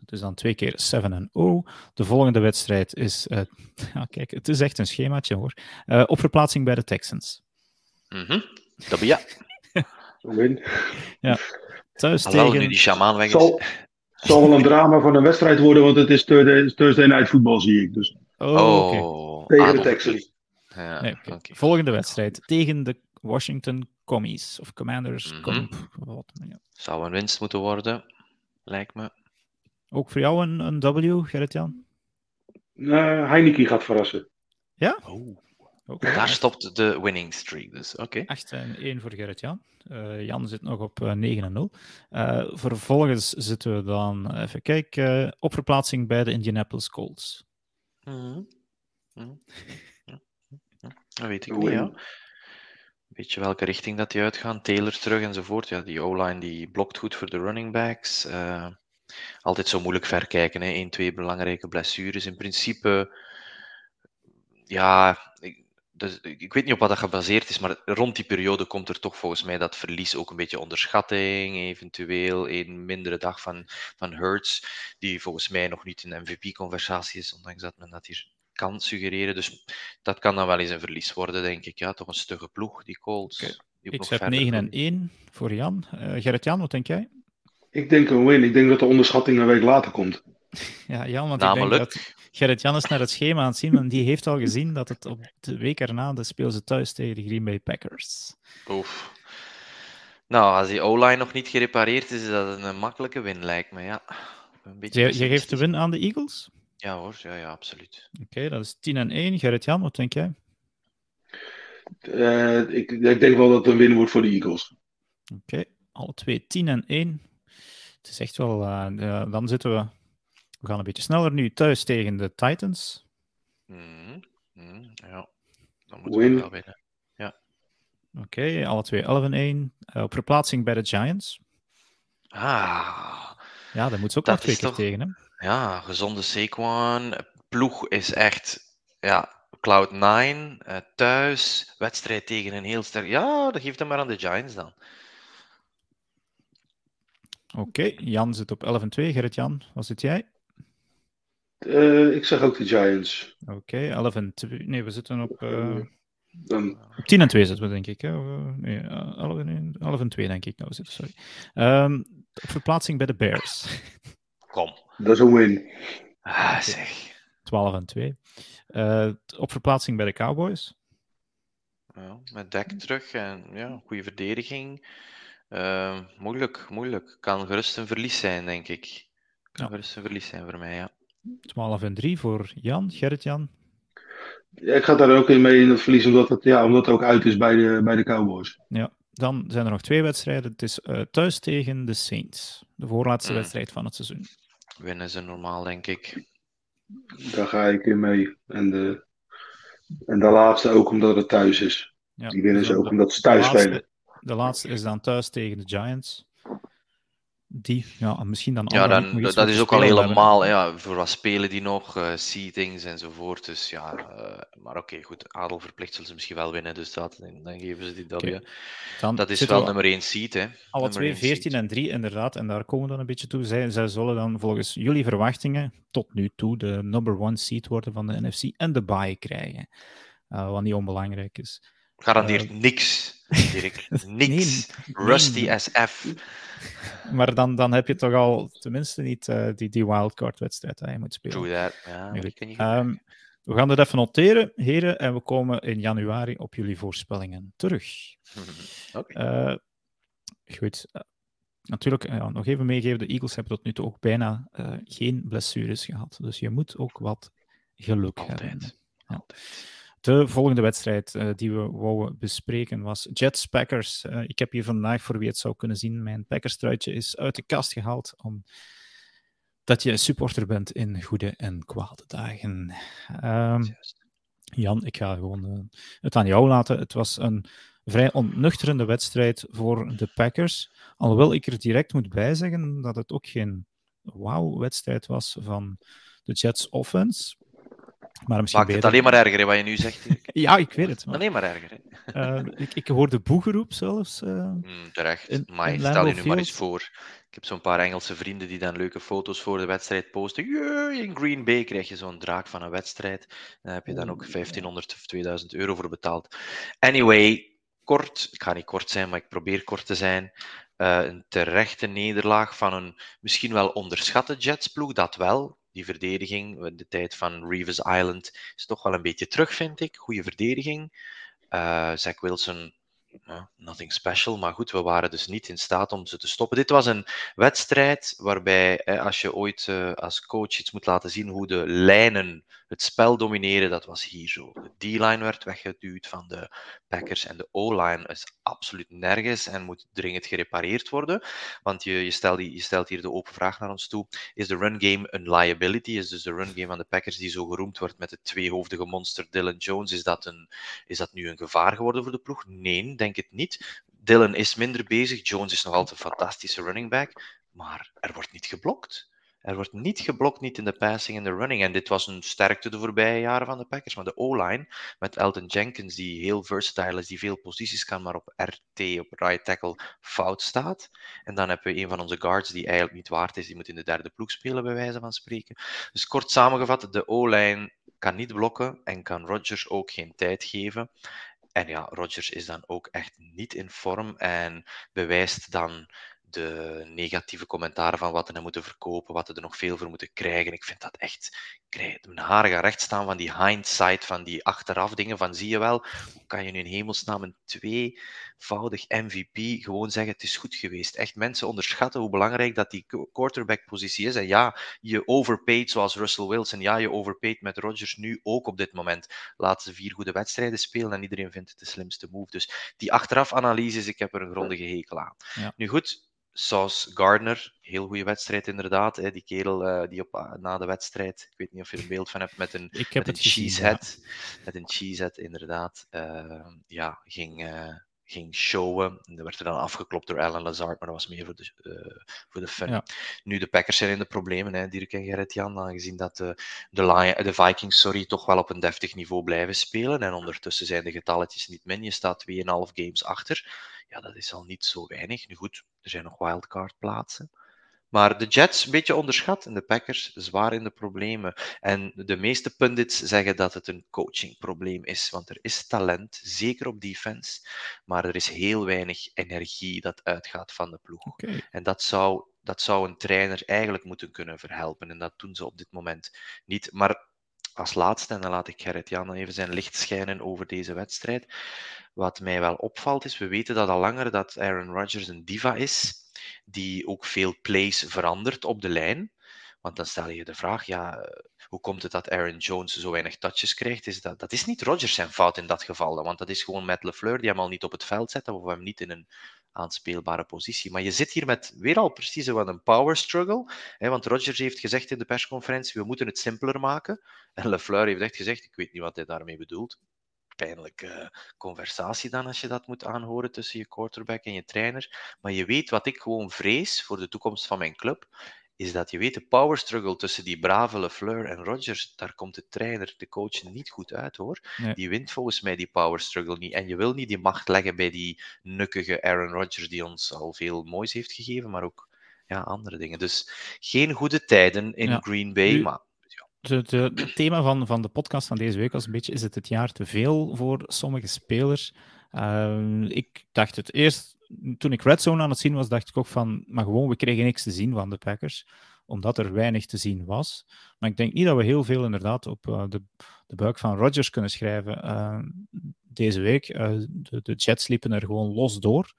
Het is dan twee keer 7 en 0. De volgende wedstrijd is. eh, [LAUGHS] ja, kijk, het is echt een schemaatje hoor. Eh, op verplaatsing bij de Texans. Mhm. Dat ben [LAUGHS] ja. Win. Thuis nu tegen. die shamaan weg is. Zal, zal wel een drama van een wedstrijd worden, want het is Thursday, Thursday Night Football, zie ik. Dus Oh. Oh, tegen ah, de Texans. Ja, Nee. Volgende wedstrijd tegen de Washington Commies. Of Commanders. Mhm. Wat, ja. Zou een winst moeten worden, lijkt me. Ook voor jou een, een W, Gerrit-Jan? Eh, Heineken gaat verrassen. Oh. Ook Daar stopt de winning streak, dus oké. 8 en 1 voor Gerrit-Jan. Eh, Jan zit nog op eh, 9 en 0. Eh, vervolgens zitten we dan, even kijken, op verplaatsing bij de Indianapolis Colts. Ja. Ja. Dat weet ik Win. niet, ja. Weet je welke richting dat die uitgaan? Taylor terug enzovoort. Ja, die O-line die blokt goed voor de running backs. Eh, altijd zo moeilijk verkijken, hè. Eén, twee belangrijke blessures. In principe, ja, ik, dus, ik weet niet op wat dat gebaseerd is, maar rond die periode komt er toch volgens mij dat verlies ook een beetje onderschatting, eventueel een mindere dag van, van Hurts, die volgens mij nog niet in MVP-conversatie is, ondanks dat men dat hier kan suggereren. Dus dat kan dan wel eens een verlies worden, denk ik. Ja, toch een stugge ploeg, die Colts. Die Ik zet verder 9 en kunnen. 1 voor Jan. Eh Gerrit-Jan, wat denk jij? Ik denk een win. Ik denk dat de onderschatting een week later komt. Ja, Jan, want ik denk dat Gerrit-Jan is naar het schema aan het zien, en die heeft al gezien dat het op de week erna de spelen ze thuis tegen de Green Bay Packers. Oef. Nou, als die O-line nog niet gerepareerd is, is dat een makkelijke win, lijkt me. Ja. Een beetje Je, je geeft de win aan de Eagles? Ja hoor, ja, ja, absoluut. Oké, dat is 10 en 1. Gerrit-Jan, wat denk jij? Eh, ik, ik denk wel dat het een win wordt voor de Eagles. Oké, alle twee 10 en 1. Het is echt wel. eh, eh, dan zitten we. We gaan een beetje sneller nu thuis tegen de Titans. Mhm, mhm, ja, dan moeten Win. we wel winnen. Oké, alle twee 11 en 1. Eh, op verplaatsing bij de Giants. Ah, Ja, daar moeten ze ook nog twee keer toch- tegen. Hè? ja, gezonde Saquon. Ploeg is echt, ja, Cloud9. eh, thuis, wedstrijd tegen een heel sterk... Ja, dat geeft hem maar aan de Giants dan. Oké, Jan zit op 11 en 2. Gerrit-Jan, wat zit jij? Eh, ik zeg ook de Giants. Oké, 11 en 2. Nee, we zitten op. eh, Dan, op 10 en 2 zitten we, denk ik. Hè? Nee, eh, 11, en 1, 11 en 2, denk ik. Nou, we zitten, sorry. Ehm, op verplaatsing bij de Bears. [LAUGHS] Kom. dat is een win. Ah, zeg. 12 en 2. Eh, op verplaatsing bij de Cowboys. Ja, met dek terug en ja, goede verdediging. Eh, moeilijk, moeilijk. Kan gerust een verlies zijn, denk ik. Kan Ja. gerust een verlies zijn voor mij, ja. 12 en 3 voor Jan. Gerrit-Jan. Ja, ik ga daar ook in mee in het verlies, omdat het, ja, omdat het ook uit is bij de, bij de Cowboys. Dan zijn er nog twee wedstrijden. Het is eh, thuis tegen de Saints. De voorlaatste Mm. wedstrijd van het seizoen. Winnen ze normaal, denk ik. Daar ga ik in mee. En de, en de laatste ook omdat het thuis is. Ja, Die winnen dus ze dan ook de omdat ze thuis laatste- spelen. De laatste is dan thuis tegen de Giants. Die, ja, misschien dan Ja, dan, nog dat is ook al helemaal, ja, voor wat spelen die nog, eh seedings enzovoort. Dus ja, eh, maar oké, goed. Adel verplicht zullen ze misschien wel winnen, dus dat, dan geven ze die W. Dat is wel we nummer 1 seed, hè. Alle Nummer twee één 14 seed. en 3, inderdaad. En daar komen we dan een beetje toe. Zij, zij zullen dan volgens jullie verwachtingen tot nu toe de number one seed worden van de NFC en de bye krijgen. Eh, wat niet onbelangrijk is. Garandeert niks, Dirk. [LAUGHS] Niks. Nee, Rusty nee. as F. Maar dan, dan heb je toch al tenminste niet eh, die, die wildcard-wedstrijd die je moet spelen. True that. Ja, Ehm, we gaan dit even noteren, heren, en we komen in januari op jullie voorspellingen terug. [LAUGHS] Oké. Eh, goed. eh, natuurlijk, eh, ja, nog even meegeven, de Eagles hebben tot nu toe ook bijna eh, geen blessures gehad. Dus je moet ook wat geluk hebben. Altijd. Ja. Altijd. De volgende wedstrijd eh, die we wouden bespreken was Jets-Packers. Eh, ik heb hier vandaag, voor wie het zou kunnen zien, mijn Packers-truitje is uit de kast gehaald omdat je supporter bent in goede en kwade dagen. Ehm. Jan, ik ga gewoon eh, het aan jou laten. Het was een vrij ontnuchterende wedstrijd voor de Packers. Alhoewel ik er direct moet bijzeggen dat het ook geen wauw-wedstrijd was van de Jets offense. Maar misschien Maakt het beter- alleen maar erger, hè, wat je nu zegt. [LAUGHS] Ja, ik weet het. Maar, Alleen maar erger. Hè. eh, ik, ik hoorde boegeroep zelfs. eh. Mm, terecht. In- maar in stel je nu maar eens voor. Ik heb zo'n paar Engelse vrienden die dan leuke foto's voor de wedstrijd posten. In Green Bay krijg je zo'n draak van een wedstrijd. Daar heb je dan ook 1500 of 2000 euro voor betaald. Anyway, kort. Ik ga niet kort zijn, maar ik probeer kort te zijn. Eh, een terechte nederlaag van een misschien wel onderschatte Jetsploeg, dat wel. Die verdediging, de tijd van Reeves Island, is toch wel een beetje terug, vind ik. Goede verdediging. Eh Zach Wilson, nothing special. Maar goed, we waren dus niet in staat om ze te stoppen. Dit was een wedstrijd waarbij, als je ooit eh, als coach iets moet laten zien hoe de lijnen het spel domineren, dat was hier zo. De D-line werd weggeduwd van de Packers en de O-line is absoluut nergens en moet dringend gerepareerd worden. Want je, je, stelt, hier de open vraag naar ons toe. Is de run game een liability? Is dus de run game van de Packers die zo geroemd wordt met de tweehoofdige monster Dylan Jones, is dat, een, is dat nu een gevaar geworden voor de ploeg? Nee, denk het niet. Dylan is minder bezig. Jones is nog altijd een fantastische running back. Maar er wordt niet geblokt. Er wordt niet geblokt, niet in de passing en de running. En dit was een sterkte de voorbije jaren van de Packers. Maar de O-line met Elton Jenkins, die heel versatile is, die veel posities kan, maar op RT, op right tackle, fout staat. En dan hebben we een van onze guards die eigenlijk niet waard is. Die moet in de derde ploeg spelen, bij wijze van spreken. Dus kort samengevat, de O-line kan niet blokken en kan Rodgers ook geen tijd geven. En ja, Rodgers is dan ook echt niet in vorm en bewijst dan de negatieve commentaren van wat we moeten verkopen, wat we er nog veel voor moeten krijgen. Ik vind dat echt. Mijn gaan recht staan van die hindsight, van die achteraf dingen. Van zie je wel, hoe kan je nu in hemelsnaam een tweevoudig MVP gewoon zeggen: het is goed geweest? Echt mensen onderschatten hoe belangrijk dat die quarterback-positie is. En ja, je overpaid zoals Russell Wilson. Ja, je overpaid met Rodgers nu ook op dit moment. Laten ze vier goede wedstrijden spelen en iedereen vindt het de slimste move. Dus die achteraf-analyses, ik heb er een grondige hekel aan. Nu goed, Sauce Gardner, heel goede wedstrijd inderdaad. Hè. Die kerel uh, die op, uh, na de wedstrijd, ik weet niet of je er een beeld van hebt, met een, met een cheesehead. Ja. Met een cheesehead, inderdaad. Uh, ja, ging, ging showen. Er werd er dan afgeklopt door Alan Lazard, maar dat was meer voor de, voor de fun. Ja. Nu, de Packers zijn in de problemen, hè, Dirk en Gerrit-Jan, aangezien dat de, de, Lion, de Vikings sorry, toch wel op een deftig niveau blijven spelen. En ondertussen zijn de getalletjes niet min. Je staat 2,5 games achter. Ja, dat is al niet zo weinig. Nu goed, er zijn nog wildcard plaatsen. Maar de Jets een beetje onderschat en de Packers zwaar in de problemen. En de meeste pundits zeggen dat het een coachingprobleem is, want er is talent, zeker op defense, maar er is heel weinig energie dat uitgaat van de ploeg. Okay. En dat zou, dat zou een trainer eigenlijk moeten kunnen verhelpen. En dat doen ze op dit moment niet. Maar als laatste, en dan laat ik Gerrit Jan even zijn licht schijnen over deze wedstrijd. Wat mij wel opvalt is, we weten dat al langer dat Aaron Rodgers een diva is die ook veel plays verandert op de lijn. Want dan stel je de vraag, ja, hoe komt het dat Aaron Jones zo weinig touches krijgt? Is dat, dat is niet Rodgers zijn fout in dat geval, want dat is gewoon Matt LeFleur die hem al niet op het veld zet of hem niet in een aanspeelbare positie. Maar je zit hier met weer al precies wat een power struggle. Hè, want Rodgers heeft gezegd in de persconferentie, we moeten het simpeler maken. En LeFleur heeft echt gezegd, ik weet niet wat hij daarmee bedoelt pijnlijke conversatie dan als je dat moet aanhoren tussen je quarterback en je trainer. Maar je weet wat ik gewoon vrees voor de toekomst van mijn club, is dat je weet de power struggle tussen die brave LeFleur en Rodgers, daar komt de trainer, de coach niet goed uit hoor. Die wint volgens mij die power struggle niet. En je wil niet die macht leggen bij die nukkige Aaron Rodgers die ons al veel moois heeft gegeven, maar ook ja, andere dingen. Dus geen goede tijden in Green Bay, maar het thema van, van de podcast van deze week was een beetje: is het het jaar te veel voor sommige spelers? Uh, ik dacht het eerst, toen ik Red Zone aan het zien was, dacht ik ook van: maar gewoon, we kregen niks te zien van de Packers, omdat er weinig te zien was. Maar ik denk niet dat we heel veel inderdaad op uh, de, de buik van Rodgers kunnen schrijven uh, deze week. De, de, Jets liepen er gewoon los door.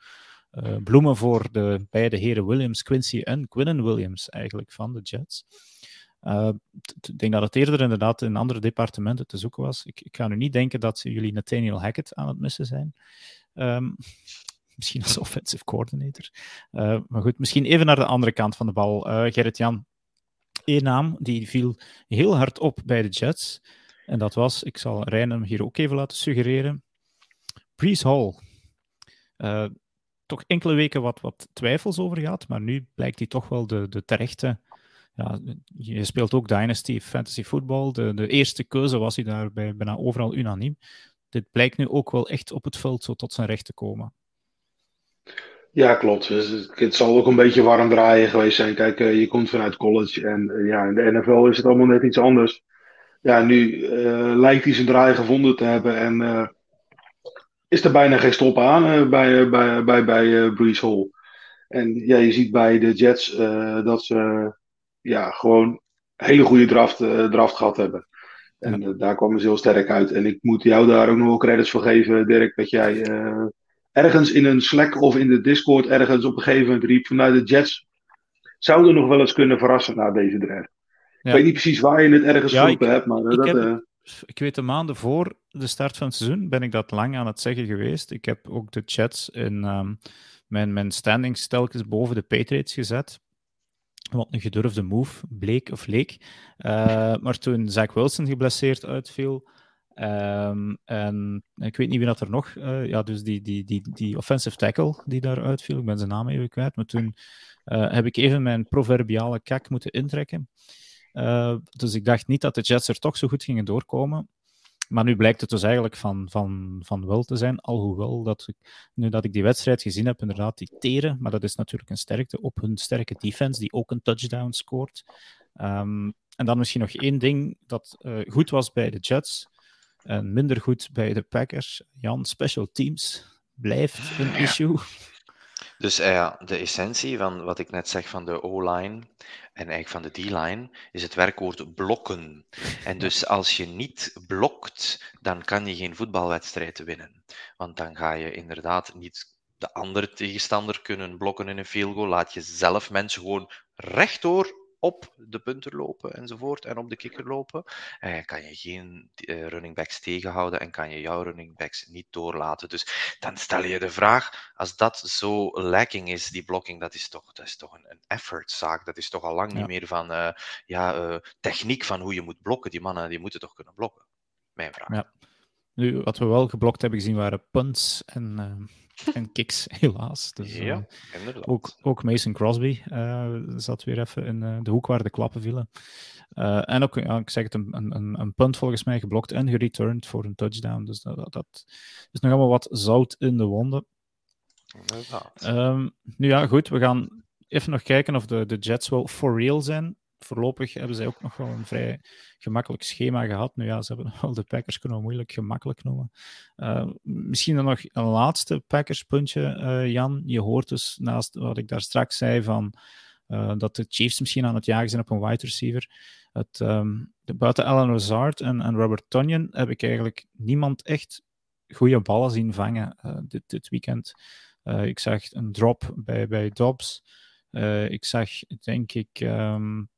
bloemen voor de beide heren Williams, Quincy en Quinnen Williams, eigenlijk van de Jets. Ik denk dat het eerder inderdaad in andere departementen te zoeken was. Ik, ik ga nu niet denken dat jullie Nathaniel Hackett aan het missen zijn. Um, misschien als offensive coordinator. Uh, maar goed, misschien even naar de andere kant van de bal. Uh, Gerrit-Jan, één naam die viel heel hard op bij de Jets. En dat was, ik zal Rijn hier ook even laten suggereren, Brees Hall. toch enkele weken wat, wat twijfels over gehad, maar nu blijkt hij toch wel de, de terechte ja, je speelt ook Dynasty Fantasy Football. De, de eerste keuze was hij daar bij bijna overal unaniem. Dit blijkt nu ook wel echt op het veld zo tot zijn recht te komen. Ja, klopt. Dus het zal ook een beetje warm draaien geweest zijn. Kijk, eh, je komt vanuit college en uh, ja, in de NFL is het allemaal net iets anders. Ja, nu uh, lijkt hij zijn draai gevonden te hebben en is er bijna geen stop aan bij, bij, bij, bij Breeze Hall. En ja, je ziet bij de Jets dat ze ja, gewoon hele goede draft, draft gehad hebben. En daar kwamen ze heel sterk uit. En ik moet jou daar ook nog wel credits voor geven, Dirk, dat jij ergens in een Slack of in de Discord ergens op een gegeven moment riep vanuit de Jets zouden nog wel eens kunnen verrassen na deze draft. Ja. Ik weet niet precies waar je het ergens ja, geroepen hebt, maar ik dat... Heb, ik weet de maanden voor de start van het seizoen ben ik dat lang aan het zeggen geweest. Ik heb ook de Jets in um, mijn, mijn standings telkens boven de Patriots gezet. Wat een gedurfde move bleek of leek. Uh, maar toen Zach Wilson geblesseerd uitviel. Um, en ik weet niet wie dat er nog. Uh, ja, dus die, die, die, die offensive tackle die daar uitviel. Ik ben zijn naam even kwijt. Maar toen uh, heb ik even mijn proverbiale kak moeten intrekken. dus ik dacht niet dat de Jets er toch zo goed gingen doorkomen. Maar nu blijkt het dus eigenlijk van, van, van wel te zijn, alhoewel dat nu dat ik die wedstrijd gezien heb, inderdaad die teren, maar dat is natuurlijk een sterkte op hun sterke defense, die ook een touchdown scoort. Um, en dan misschien nog één ding dat goed was bij de Jets en minder goed bij de Packers. Jan, special teams blijft een issue. Dus uh, ja, de essentie van wat ik net zeg van de O-line en eigenlijk van de D-line is het werkwoord blokken. En dus als je niet blokt, dan kan je geen voetbalwedstrijd winnen. Want dan ga je inderdaad niet de andere tegenstander kunnen blokken in een field goal. Laat je zelf mensen gewoon rechtdoor op de punter lopen enzovoort en op de kikker lopen. En kan je geen uh, running backs tegenhouden en kan je jouw running backs niet doorlaten. Dus dan stel je de vraag, als dat zo lacking is, die blocking, dat is toch, dat is toch een, een effortzaak. Dat is toch al lang niet meer van uh, ja, uh, techniek van hoe je moet blokken. Die mannen die moeten toch kunnen blokken? Mijn vraag. Ja. Nu, wat we wel geblokt hebben gezien waren punts en en kicks, [LAUGHS] helaas. Dus, ja, uh, inderdaad. Ook, ook Mason Crosby uh, zat weer even in uh, de hoek waar de klappen vielen. en ook, ja, ik zeg het, een, een, een punt volgens mij geblokt en gereturned voor een touchdown. Dus dat, dat is nog allemaal wat zout in de wonden. Um, nu ja, goed, we gaan even nog kijken of de, de Jets wel for real zijn voorlopig hebben zij ook nog wel een vrij gemakkelijk schema gehad. Nu ja, ze hebben wel de Packers kunnen we moeilijk gemakkelijk noemen. Uh, misschien dan nog een laatste Packers-puntje, uh, Jan. Je hoort dus naast wat ik daar straks zei van uh, dat de Chiefs misschien aan het jagen zijn op een wide receiver. Het, um, de, buiten Alan Lazard en, en Robert Tonyan heb ik eigenlijk niemand echt goede ballen zien vangen dit, dit weekend. ik zag een drop bij, bij Dobbs. ik zag, denk ik, um,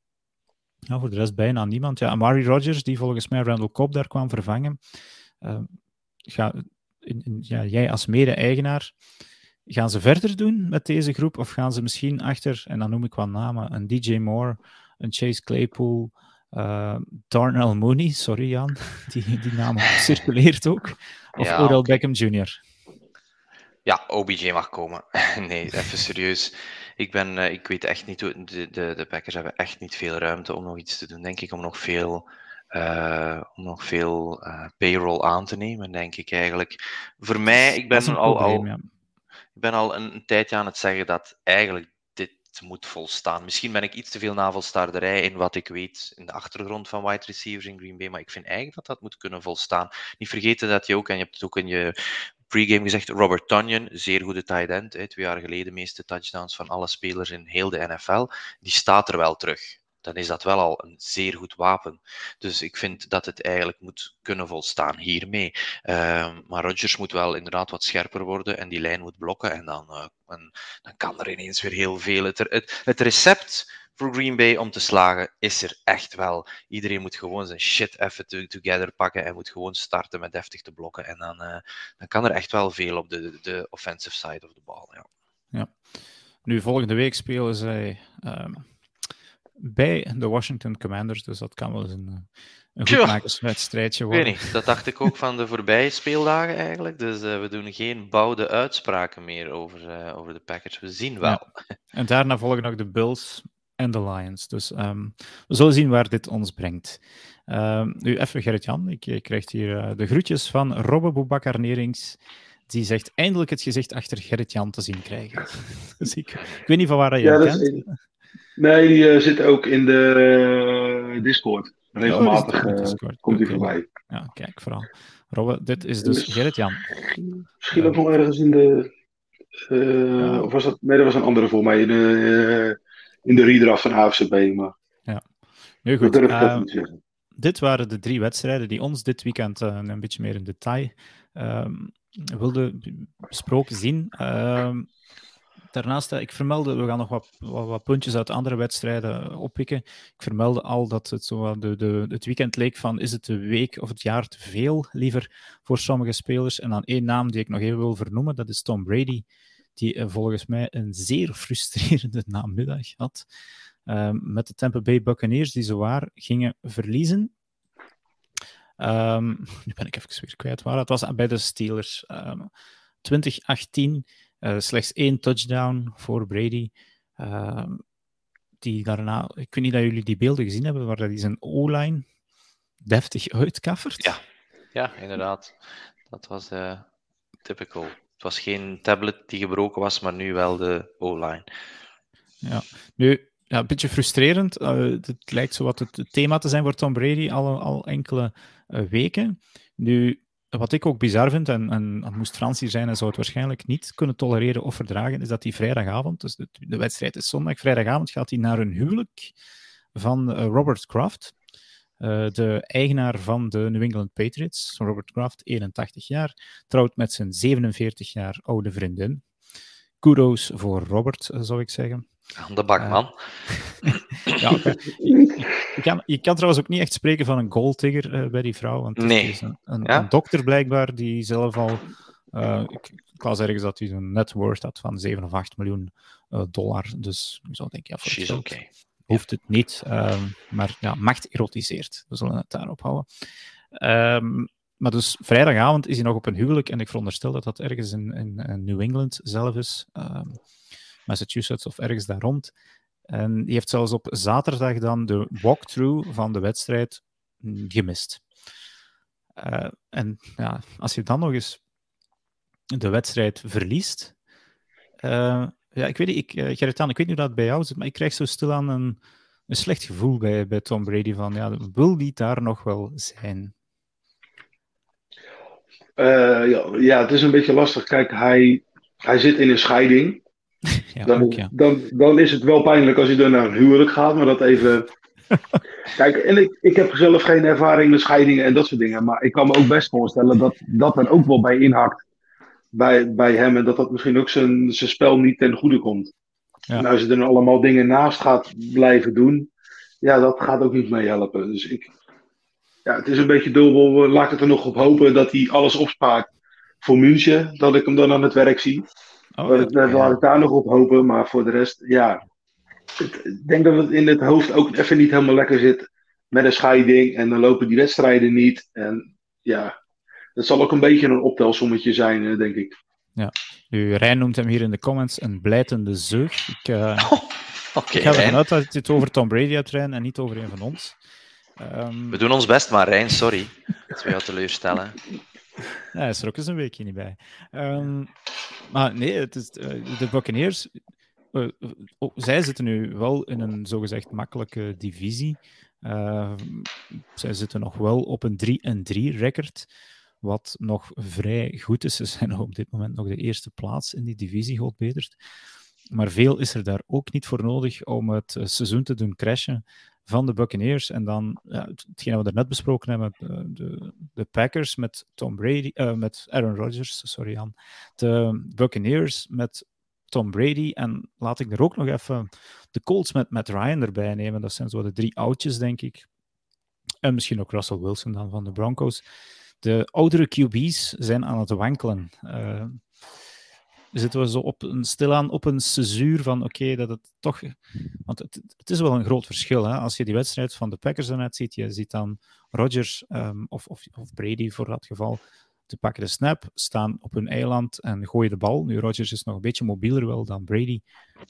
ja, voor de rest bijna niemand. Ja, Amari Rogers, die volgens mij Randall Cobb daar kwam vervangen. Uh, ga, in, in, ja, jij als mede-eigenaar, gaan ze verder doen met deze groep? Of gaan ze misschien achter, en dan noem ik wat namen, een DJ Moore, een Chase Claypool, uh, Darnell Mooney, sorry Jan, [LAUGHS] die, die naam circuleert ook. Of ja, Odell okay. Beckham Jr. Ja, OBJ mag komen. [LAUGHS] nee, even serieus. Ik, ben, uh, ik weet echt niet hoe. De, de, de Packers hebben echt niet veel ruimte om nog iets te doen, denk ik. Om nog veel, uh, om nog veel uh, payroll aan te nemen, denk ik eigenlijk. Voor mij, ik ben al, probleem, al, ja. ik ben al een, een tijdje aan het zeggen dat eigenlijk dit moet volstaan. Misschien ben ik iets te veel navelstaarderij in wat ik weet in de achtergrond van wide receivers in Green Bay, maar ik vind eigenlijk dat dat moet kunnen volstaan. Niet vergeten dat je ook, en je hebt het ook in je pregame gezegd, Robert Tonyan, zeer goede tight end, hè, twee jaar geleden meeste touchdowns van alle spelers in heel de NFL, die staat er wel terug. Dan is dat wel al een zeer goed wapen. Dus ik vind dat het eigenlijk moet kunnen volstaan hiermee. Uh, maar Rodgers moet wel inderdaad wat scherper worden en die lijn moet blokken. En dan, uh, en, dan kan er ineens weer heel veel. Het, het recept voor Green Bay om te slagen is er echt wel. Iedereen moet gewoon zijn shit even together pakken en moet gewoon starten met deftig te blokken. En dan, uh, dan kan er echt wel veel op de, de offensive side of the ball. Ja. ja. Nu, volgende week spelen zij um, bij de Washington Commanders, dus dat kan wel eens een, een goedmakerswedstrijdje worden. Ik weet niet, dat dacht ik ook van de voorbije speeldagen eigenlijk. Dus uh, we doen geen bouwde uitspraken meer over, uh, over de Packers. We zien wel. Ja. En daarna volgen nog de Bills en de Lions. Dus um, we zullen zien waar dit ons brengt. Um, nu even Gerrit-Jan, ik, ik krijg hier uh, de groetjes van Robbe Boubacar Nerings. Die zegt eindelijk het gezicht achter Gerrit-Jan te zien krijgen. [LAUGHS] dus ik, ik, weet niet van waar je ja, kent. Is, nee, die uh, zit ook in de uh, Discord. Regelmatig oh, Discord. komt hij okay. voorbij. Ja, kijk vooral. Robbe, dit is dus Gerrit-Jan. Misschien ook nog ergens in de... Of was dat... Nee, dat was een andere voor mij. In de in de redraft van AFCB. Maar ja, nu goed. Uh, dit waren de drie wedstrijden die ons dit weekend uh, een beetje meer in detail uh, wilden besproken zien. Uh, daarnaast, ik vermeldde, we gaan nog wat, wat, wat, puntjes uit andere wedstrijden oppikken. Ik vermeldde al dat het, zo de, de, het weekend leek van, is het de week of het jaar te veel, liever voor sommige spelers. En dan één naam die ik nog even wil vernoemen, dat is Tom Brady die uh, volgens mij een zeer frustrerende [LAUGHS] namiddag had. Uh, met de Tampa Bay Buccaneers, die zowaar gingen verliezen. Um, [LAUGHS] nu ben ik even weer kwijt waar. Het was bij de Steelers. Um, 2018, uh, slechts één touchdown voor Brady. Die daarna, ik weet niet dat jullie die beelden gezien hebben, waar hij zijn O-line deftig uitkaffert. Ja, ja inderdaad. Dat was uh, typical. Het was geen tablet die gebroken was, maar nu wel de O-line. Ja, nu ja, een beetje frustrerend. Uh, het lijkt zo wat het thema te zijn voor Tom Brady al, al enkele uh, weken. Nu, wat ik ook bizar vind, en, en moest Frans hier zijn en zou het waarschijnlijk niet kunnen tolereren of verdragen, is dat die vrijdagavond, dus de, wedstrijd is zondag, vrijdagavond gaat hij naar een huwelijk van uh, Robert Kraft, uh, de eigenaar van de New England Patriots. Robert Kraft, 81 jaar, trouwt met zijn 47 jaar oude vriendin. Kudos voor Robert, zou ik zeggen. Aan de bak, man. [LAUGHS] ja, je, kan, je kan trouwens ook niet echt spreken van een golddigger uh, bij die vrouw. Want nee. is een, een, een, dokter blijkbaar die zelf al. Ik, ik las ergens dat hij een net worth had van 7 of 8 miljoen dollar. Dus ik zou denken, ja, voor She's okay. Hoeft het niet. Um, maar ja, macht erotiseert. We zullen het daarop houden. Um, maar dus vrijdagavond is hij nog op een huwelijk. En ik veronderstel dat dat ergens in, in, New England zelf is. Um, Massachusetts of ergens daar rond. En die heeft zelfs op zaterdag dan de walkthrough van de wedstrijd gemist. Uh, en ja, als je dan nog eens de wedstrijd verliest. Uh, ja, ik weet niet, ik, uh, Gerrit ik weet niet hoe dat bij jou zit, maar ik krijg zo stilaan een, een slecht gevoel bij, bij Tom Brady van, ja, wil die daar nog wel zijn? ja, ja, het is een beetje lastig. Kijk, hij, hij zit in een scheiding. [LAUGHS] Ja, dan, ook, ja. dan, dan is het wel pijnlijk als je dan naar een huwelijk gaat, maar dat even. [LAUGHS] Kijk, en ik, ik heb zelf geen ervaring met scheidingen en dat soort dingen, maar ik kan me ook best voorstellen dat dat er ook wel bij inhakt bij, bij hem en dat dat misschien ook zijn, zijn spel niet ten goede komt. Ja. En als je er allemaal dingen naast gaat blijven doen, ja, dat gaat ook niet mee helpen. Dus ik, ja, het is een beetje dubbel. Laat ik het er nog op hopen dat hij alles opspaart voor München, dat ik hem dan aan het werk zie. Oh, ja. Laat ik daar nog op hopen, maar voor de rest, ja. Ik denk dat het in het hoofd ook even niet helemaal lekker zit met een scheiding. En dan lopen die wedstrijden niet. En ja, dat zal ook een beetje een optelsommetje zijn, denk ik. Ja, u Rijn noemt hem hier in de comments een blijtende zeug. Ik, uh, [LAUGHS] oh, okay, ik ga ervan uit dat het over Tom Brady hebt, Rijn, en niet over een van ons. Um... We doen ons best, maar Rijn, sorry. Dat we jou teleurstellen. Ja, hij is er ook eens een weekje niet bij. Um, maar nee, het is, uh, de Buccaneers, uh, oh, zij zitten nu wel in een zogezegd makkelijke divisie. Uh, zij zitten nog wel op een 3-3 record, wat nog vrij goed is. Ze zijn op dit moment nog de eerste plaats in die divisie, God betert. Maar veel is er daar ook niet voor nodig om het seizoen te doen crashen van de Buccaneers. En dan ja, hetgeen we net besproken hebben, de, de, de Packers met Tom Brady, uh, met Aaron Rodgers, sorry Jan. De Buccaneers met Tom Brady. En laat ik er ook nog even de Colts met Matt Ryan erbij nemen. Dat zijn zo de drie oudjes, denk ik. En misschien ook Russell Wilson dan van de Broncos. De oudere QB's zijn aan het wankelen. Uh, zitten we zo op een, stilaan op een cesuur van oké, dat het toch... Want het, het, is wel een groot verschil. Hè? Als je die wedstrijd van de Packers daarnet ziet, je ziet dan Rodgers um, of, of, of, Brady voor dat geval, te pakken de snap, staan op hun eiland en gooien de bal. Nu, Rodgers is nog een beetje mobieler wel dan Brady.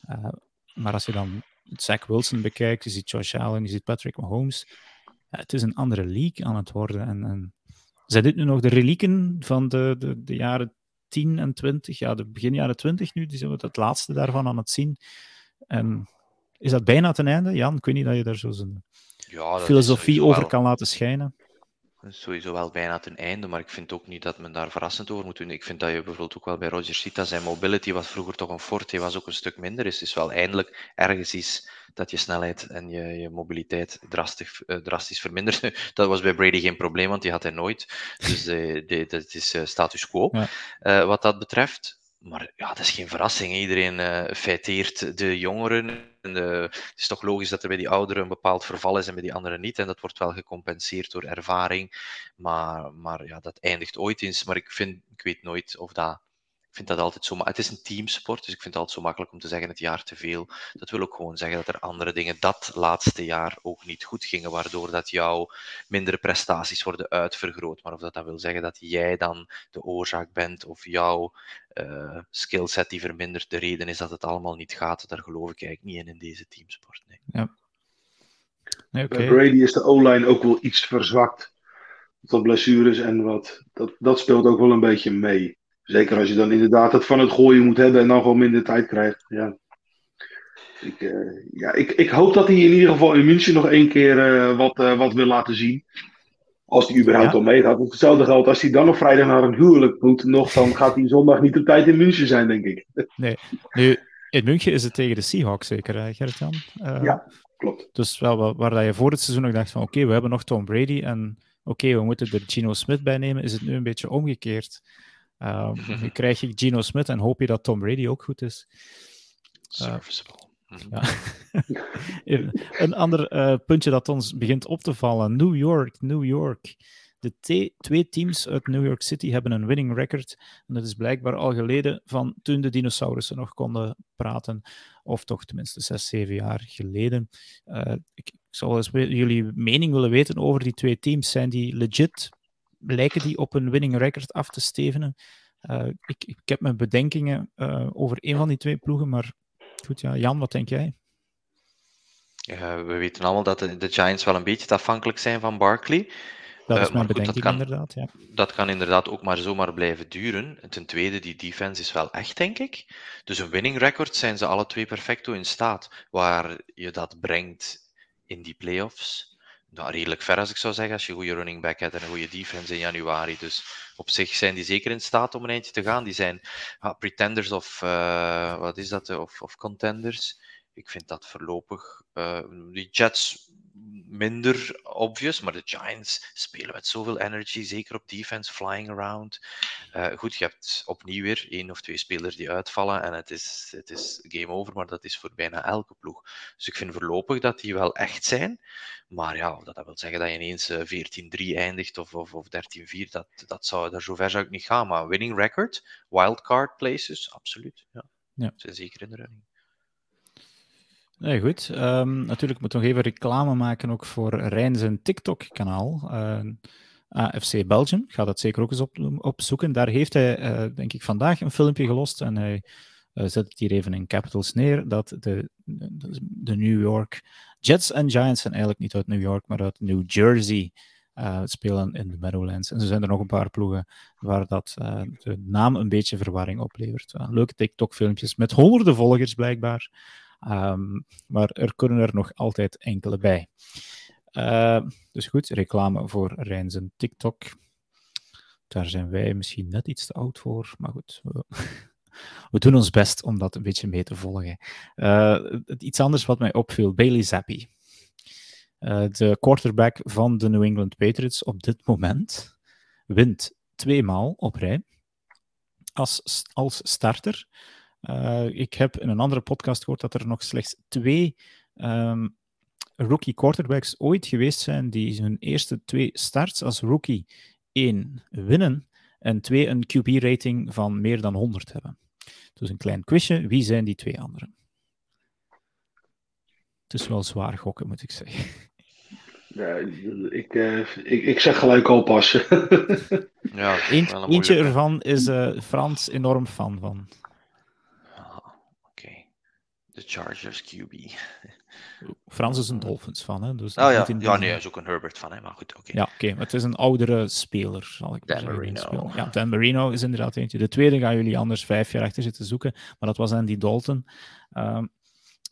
Uh, maar als je dan Zach Wilson bekijkt, je ziet Josh Allen, je ziet Patrick Mahomes, uh, het is een andere league aan het worden. En, en zijn dit nu nog de relieken van de, de, de jaren 10 en 20, ja, de begin jaren 20 nu, die zijn we het laatste daarvan aan het zien. En is dat bijna ten einde? Jan, ik weet niet dat je daar zo zijn ja, filosofie over wel, kan laten schijnen. Is sowieso wel bijna ten einde, maar ik vind ook niet dat men daar verrassend over moet doen. Ik vind dat je bijvoorbeeld ook wel bij Roger ziet dat zijn mobility was vroeger toch een forte, was ook een stuk minder. Dus het is wel eindelijk ergens iets dat je snelheid en je, je mobiliteit drastisch, uh, drastisch vermindert. [LAUGHS] dat was bij Brady geen probleem, want die had hij nooit. Dus uh, de, dat is uh, status quo. Ja. Wat dat betreft. Maar ja, dat is geen verrassing. Iedereen uh, feiteert de jongeren. En de, het is toch logisch dat er bij die ouderen een bepaald verval is en bij die anderen niet. En dat wordt wel gecompenseerd door ervaring. Maar, maar ja, dat eindigt ooit eens. Maar ik, vind, ik weet nooit of dat ik vind dat altijd zo. Het is een teamsport, dus ik vind het altijd zo makkelijk om te zeggen het jaar te veel. Dat wil ook gewoon zeggen dat er andere dingen dat laatste jaar ook niet goed gingen, waardoor dat jouw mindere prestaties worden uitvergroot. Maar of dat dan wil zeggen dat jij dan de oorzaak bent of jouw uh, skillset die vermindert de reden is dat het allemaal niet gaat, daar geloof ik eigenlijk niet in in deze teamsport. Nee. Ja. Nee, okay. Bij Brady is de O-line ook wel iets verzwakt. Wat blessures en wat. Dat, dat speelt ook wel een beetje mee. Zeker als je dan inderdaad het van het gooien moet hebben en dan gewoon minder tijd krijgt. Ja. Ik, uh, ja, ik, ik hoop dat hij in ieder geval in München nog één keer uh, wat, uh, wat wil laten zien. Als hij überhaupt Ja. al meegaat. Want hetzelfde geldt als hij dan nog vrijdag naar een huwelijk moet, nog, dan gaat hij zondag niet op tijd in München zijn, denk ik. [LAUGHS] Nu, in München is het tegen de Seahawks zeker, hè, Gerrit-Jan? Eh, Ja. Klopt. Dus wel waar, waar dat je voor het seizoen nog dacht van oké, we hebben nog Tom Brady en oké, we moeten er Geno Smith bij nemen, is het nu een beetje omgekeerd. Uh, [LAUGHS] nu krijg je Geno Smith en hoop je dat Tom Brady ook goed is. Serviceable. Ja. [LAUGHS] een ander uh, puntje dat ons begint op te vallen. New York, New York. De twee teams uit New York City hebben een winning record. En dat is blijkbaar al geleden van toen de dinosaurussen nog konden praten. Of toch tenminste zes, zeven jaar geleden. Uh, ik, ik zou eens jullie mening willen weten over die twee teams. Zijn die legit? Lijken die op een winning record af te stevenen? Uh, ik, ik, heb mijn bedenkingen over een van die twee ploegen, maar goed, ja. Jan, wat denk jij? We weten allemaal dat de, de Giants wel een beetje afhankelijk zijn van Barkley. Dat is mijn bedenking goed, dat kan, inderdaad, ja. Dat kan inderdaad ook maar zomaar blijven duren. En ten tweede, die defense is wel echt, denk ik. Dus een winning record zijn ze alle twee perfecto in staat. Waar je dat brengt in die playoffs, nou, redelijk ver als ik zou zeggen, als je een goede running back hebt en een goede defense in januari. Dus op zich zijn die zeker in staat om een eindje te gaan. Die zijn pretenders of, uh, wat is dat, of, of contenders. Ik vind dat voorlopig. Uh, die Jets minder obvious, maar de Giants spelen met zoveel energy, zeker op defense, flying around. Uh, goed, je hebt opnieuw weer één of twee spelers die uitvallen en het is, het is game over, maar dat is voor bijna elke ploeg. Dus ik vind voorlopig dat die wel echt zijn. Maar ja, of dat wil zeggen dat je ineens uh, 14-3 eindigt of, of, of 13-4, dat, dat zou, daar zover zou ik niet gaan. Maar winning record, wildcard places, absoluut. Ja. Ja. Zijn zeker in de running. Nee, goed. Um, natuurlijk moet ik nog even reclame maken ook voor Rijn zijn TikTok-kanaal. Uh, AFC Belgium. Ga dat zeker ook eens op, opzoeken. Daar heeft hij, uh, denk ik, vandaag een filmpje gelost en hij uh, zet het hier even in capitals neer, dat de, de, New York Jets en Giants zijn eigenlijk niet uit New York, maar uit New Jersey uh, spelen in de Meadowlands. En zo zijn er nog een paar ploegen waar dat de naam een beetje verwarring oplevert. Uh, leuke TikTok-filmpjes met honderden volgers blijkbaar. Um, maar er kunnen er nog altijd enkele bij. Uh, dus goed, reclame voor Rijn zijn TikTok. Daar zijn wij misschien net iets te oud voor, maar goed. We, [LAUGHS] doen ons best om dat een beetje mee te volgen. Uh, iets anders wat mij opviel, Bailey Zappi. Uh, de quarterback van de New England Patriots op dit moment wint tweemaal op rij als, als starter. Uh, ik heb in een andere podcast gehoord dat er nog slechts twee um, rookie quarterbacks ooit geweest zijn die hun eerste twee starts als rookie één winnen en twee een QB-rating van meer dan 100 hebben. Dus een klein quizje, wie zijn die twee anderen? Het is wel zwaar gokken, moet ik zeggen. Ja, ik, uh, ik, ik zeg gelijk al pas. ja, Eent, eentje ervan is uh, Frans enorm fan van. De Chargers QB. Frans is een Dolphins fan, hè? Dus oh ja, ja nee, hij is ook een Herbert fan, hè? maar goed, oké. Okay. Ja, oké, maar het is een oudere speler, zal ik Dan Marino. Ja, Dan Marino is inderdaad eentje. De tweede gaan jullie anders vijf jaar achter zitten zoeken, maar dat was Andy Dalton. Um,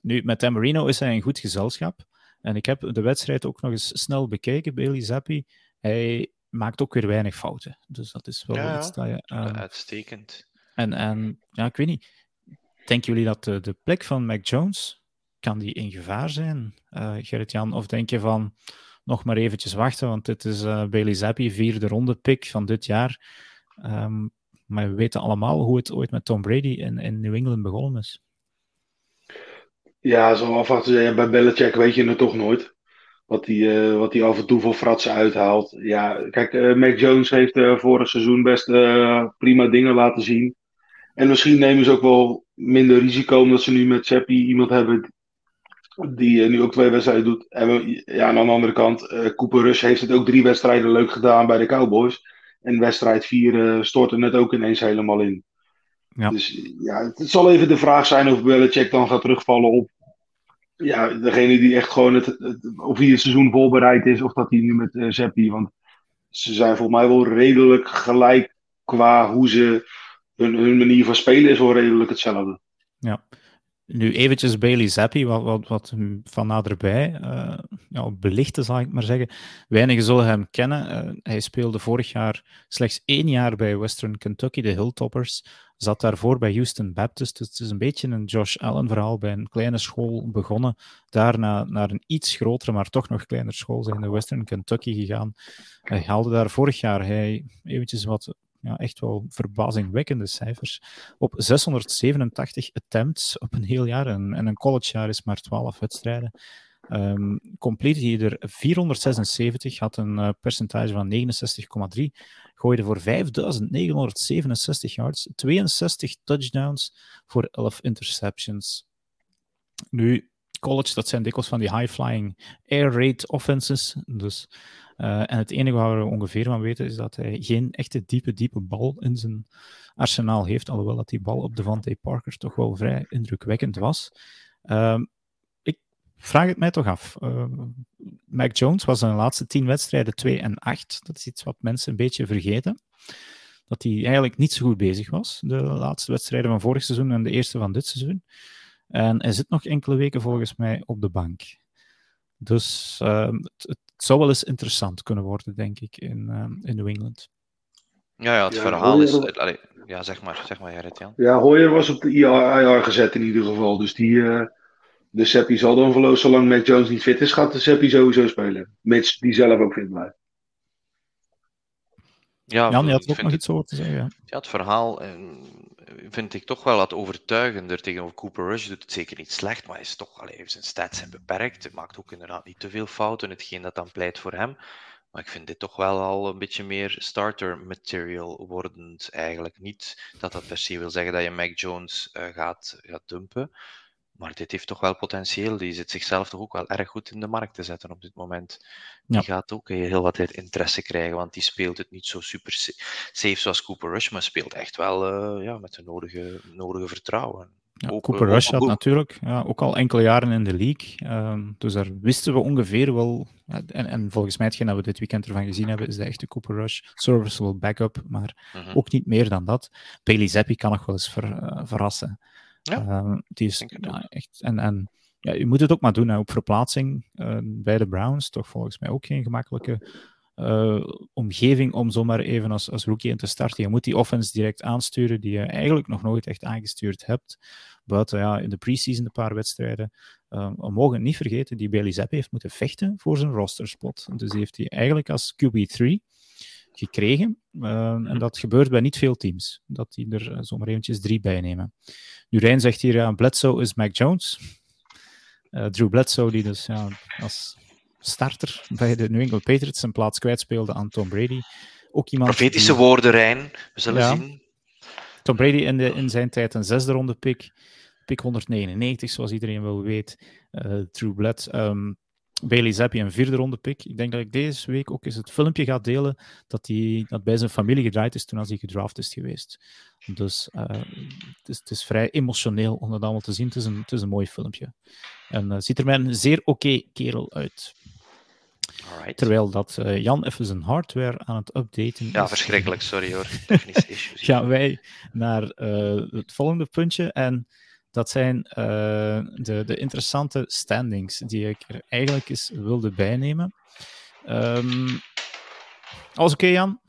nu, met Dan Marino is hij een goed gezelschap. En ik heb de wedstrijd ook nog eens snel bekeken, Bailey Zappi. Hij maakt ook weer weinig fouten. Dus dat is wel ja, iets dat je... Um, uitstekend. En, en ja, ik weet niet Denken jullie dat de, plek van Mac Jones, kan die in gevaar zijn, uh, Gerrit-Jan? Of denk je van, nog maar eventjes wachten, want dit is uh, Bailey Zappi, vierde ronde pick van dit jaar. Um, maar we weten allemaal hoe het ooit met Tom Brady in, in New England begonnen is. Ja, zo afwachten. Ja, bij Belichick weet je het toch nooit. Wat hij uh, wat die af en toe voor fratsen uithaalt. Ja, kijk, Mac Jones heeft vorig seizoen best prima dingen laten zien. En misschien nemen ze ook wel minder risico, omdat ze nu met Seppi iemand hebben die uh, nu ook twee wedstrijden doet. En we, ja, aan de andere kant, uh, Cooper Rush heeft het ook drie wedstrijden leuk gedaan bij de Cowboys. En wedstrijd vier uh, stort er net ook ineens helemaal in. Ja. Dus ja, het zal even de vraag zijn of Belichick dan gaat terugvallen op ja, degene die echt gewoon het, het, of hij het seizoen voorbereid is, of dat hij nu met uh, Seppi. Want ze zijn volgens mij wel redelijk gelijk qua hoe ze hun, manier van spelen is wel redelijk hetzelfde. Ja. Nu eventjes Bailey Zappi, wat, wat, wat van naderbij uh, ja, belichten, zal ik maar zeggen. Weinigen zullen hem kennen. Uh, hij speelde vorig jaar slechts één jaar bij Western Kentucky, de Hilltoppers. Zat daarvoor bij Houston Baptist. Dus het is een beetje een Josh Allen verhaal bij een kleine school begonnen. Daarna naar een iets grotere, maar toch nog kleiner school zijn de Western Kentucky gegaan. Hij haalde daar vorig jaar hij, eventjes wat ja, echt wel verbazingwekkende cijfers. Op 687 attempts op een heel jaar. En, en een collegejaar is maar 12 wedstrijden. Um, complete hij er 476, had een uh, percentage van 69,3, gooide voor 5967 yards, 62 touchdowns voor 11 interceptions. Nu, college, dat zijn dikwijls van die high-flying air raid offenses. Dus uh, en het enige waar we ongeveer van weten is dat hij geen echte diepe, diepe bal in zijn arsenaal heeft. Alhoewel dat die bal op Devante Parker toch wel vrij indrukwekkend was. Uh, ik vraag het mij toch af. Uh, Mac Jones was in de laatste tien wedstrijden 2 en 8. Dat is iets wat mensen een beetje vergeten. Dat hij eigenlijk niet zo goed bezig was. De laatste wedstrijden van vorig seizoen en de eerste van dit seizoen. En hij zit nog enkele weken volgens mij op de bank. Dus uh, het, het zou wel eens interessant kunnen worden, denk ik, in, uh, in New England. Ja, ja het ja, verhaal is... Allee, ja, zeg maar, zeg maar, Gerrit, Jan. Ja, Hoyer was op de IR, gezet in ieder geval. Dus die... Uh, de Seppi zal dan verlozen, zolang Mac Jones niet fit is, gaat de Seppi sowieso spelen. Mits die zelf ook fit blijft. Ja, Jan, je had ook nog iets over te zeggen. Ja, het verhaal eh, vind ik toch wel wat overtuigender tegenover Cooper Rush. Doet het zeker niet slecht, maar hij is toch, allee, zijn stats zijn beperkt. Hij maakt ook inderdaad niet te veel fouten, hetgeen dat dan pleit voor hem. Maar ik vind dit toch wel al een beetje meer starter material wordend eigenlijk. Niet dat dat per se wil zeggen dat je Mac Jones uh, gaat, gaat dumpen. Maar dit heeft toch wel potentieel. Die zit zichzelf toch ook wel erg goed in de markt te zetten op dit moment. Die gaat ook heel wat interesse krijgen, want die speelt het niet zo super safe zoals Cooper Rush, maar speelt echt wel uh, ja, met de nodige, nodige vertrouwen. Ja, ook, Cooper uh, Rush had natuurlijk ja, ook al enkele jaren in de league. Um, dus daar wisten we ongeveer wel. Ja, en, en, volgens mij, hetgeen dat we dit weekend ervan gezien hebben, is de echte Cooper Rush. Serviceable backup, maar uh mhm. -huh. ook niet meer dan dat. Bailey Zappi kan nog wel eens ver, uh, verrassen. Ja, uh, die is echt. En, en ja, je moet het ook maar doen hè, op verplaatsing uh, bij de Browns. Toch volgens mij ook geen gemakkelijke uh, omgeving om zomaar even als, als rookie in te starten. Je moet die offense direct aansturen die je eigenlijk nog nooit echt aangestuurd hebt. Buiten ja, in de preseason een paar wedstrijden. Uh, we mogen niet vergeten, die Bailey Zapp heeft moeten vechten voor zijn rosterspot. Dus die heeft hij eigenlijk als QB3 gekregen. Uh, en mhm. dat gebeurt bij niet veel teams, dat die er uh, zomaar eventjes drie bij nemen. Nu, Rijn zegt hier, uh, Bledsoe is Mac Jones. Uh, Drew Bledsoe, die dus ja, als starter bij de New England Patriots zijn plaats kwijtspeelde aan Tom Brady. Ook iemand Profetische die... woorden, Rijn. We zullen ja. zien. Tom Brady in, de, in zijn tijd een zesde ronde pick. Pick 199, zoals iedereen wel weet. Uh, Drew Bledsoe. Um, Bailey Zappi een vierde ronde pick. Ik denk dat ik deze week ook eens het filmpje ga delen dat, hij, dat bij zijn familie gedraaid is toen als hij gedraft is geweest. Dus uh, het, is, het, is, vrij emotioneel om dat allemaal te zien. Het is een, het is een mooi filmpje. En uh, ziet er mij een zeer oké okay kerel uit. Alright. Terwijl dat uh, Jan even zijn hardware aan het updaten Ja, verschrikkelijk, sorry hoor. Technische issues. [LAUGHS] Gaan wij naar het volgende puntje. En dat zijn uh, de, de interessante standings die ik er eigenlijk eens wilde bijnemen. Um, alles oké, okay, Jan?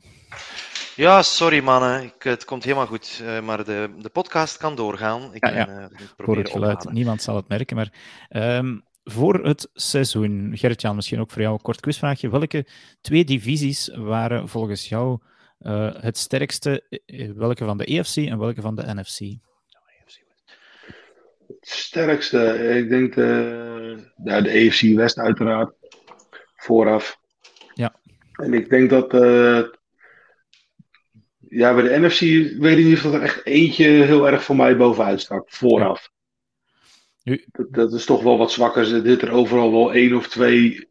Ja, sorry mannen, ik, het komt helemaal goed. Uh, maar de, de podcast kan doorgaan. Ik ja, ja. Uh, Voor het geluid, niemand zal het merken. Maar um, voor het seizoen, Gerrit-Jan, misschien ook voor jou een kort quizvraagje. Welke twee divisies waren volgens jou uh, het sterkste? Welke van de EFC en welke van de NFC? Het sterkste, ik denk de, ja, de EFC West uiteraard. Vooraf. Ja. En ik denk dat. Uh, ja, bij de NFC weet ik niet of er echt eentje heel erg voor mij bovenuit stak. Vooraf. Ja. Dat, dat, is toch wel wat zwakker. Er zit er overal wel één of twee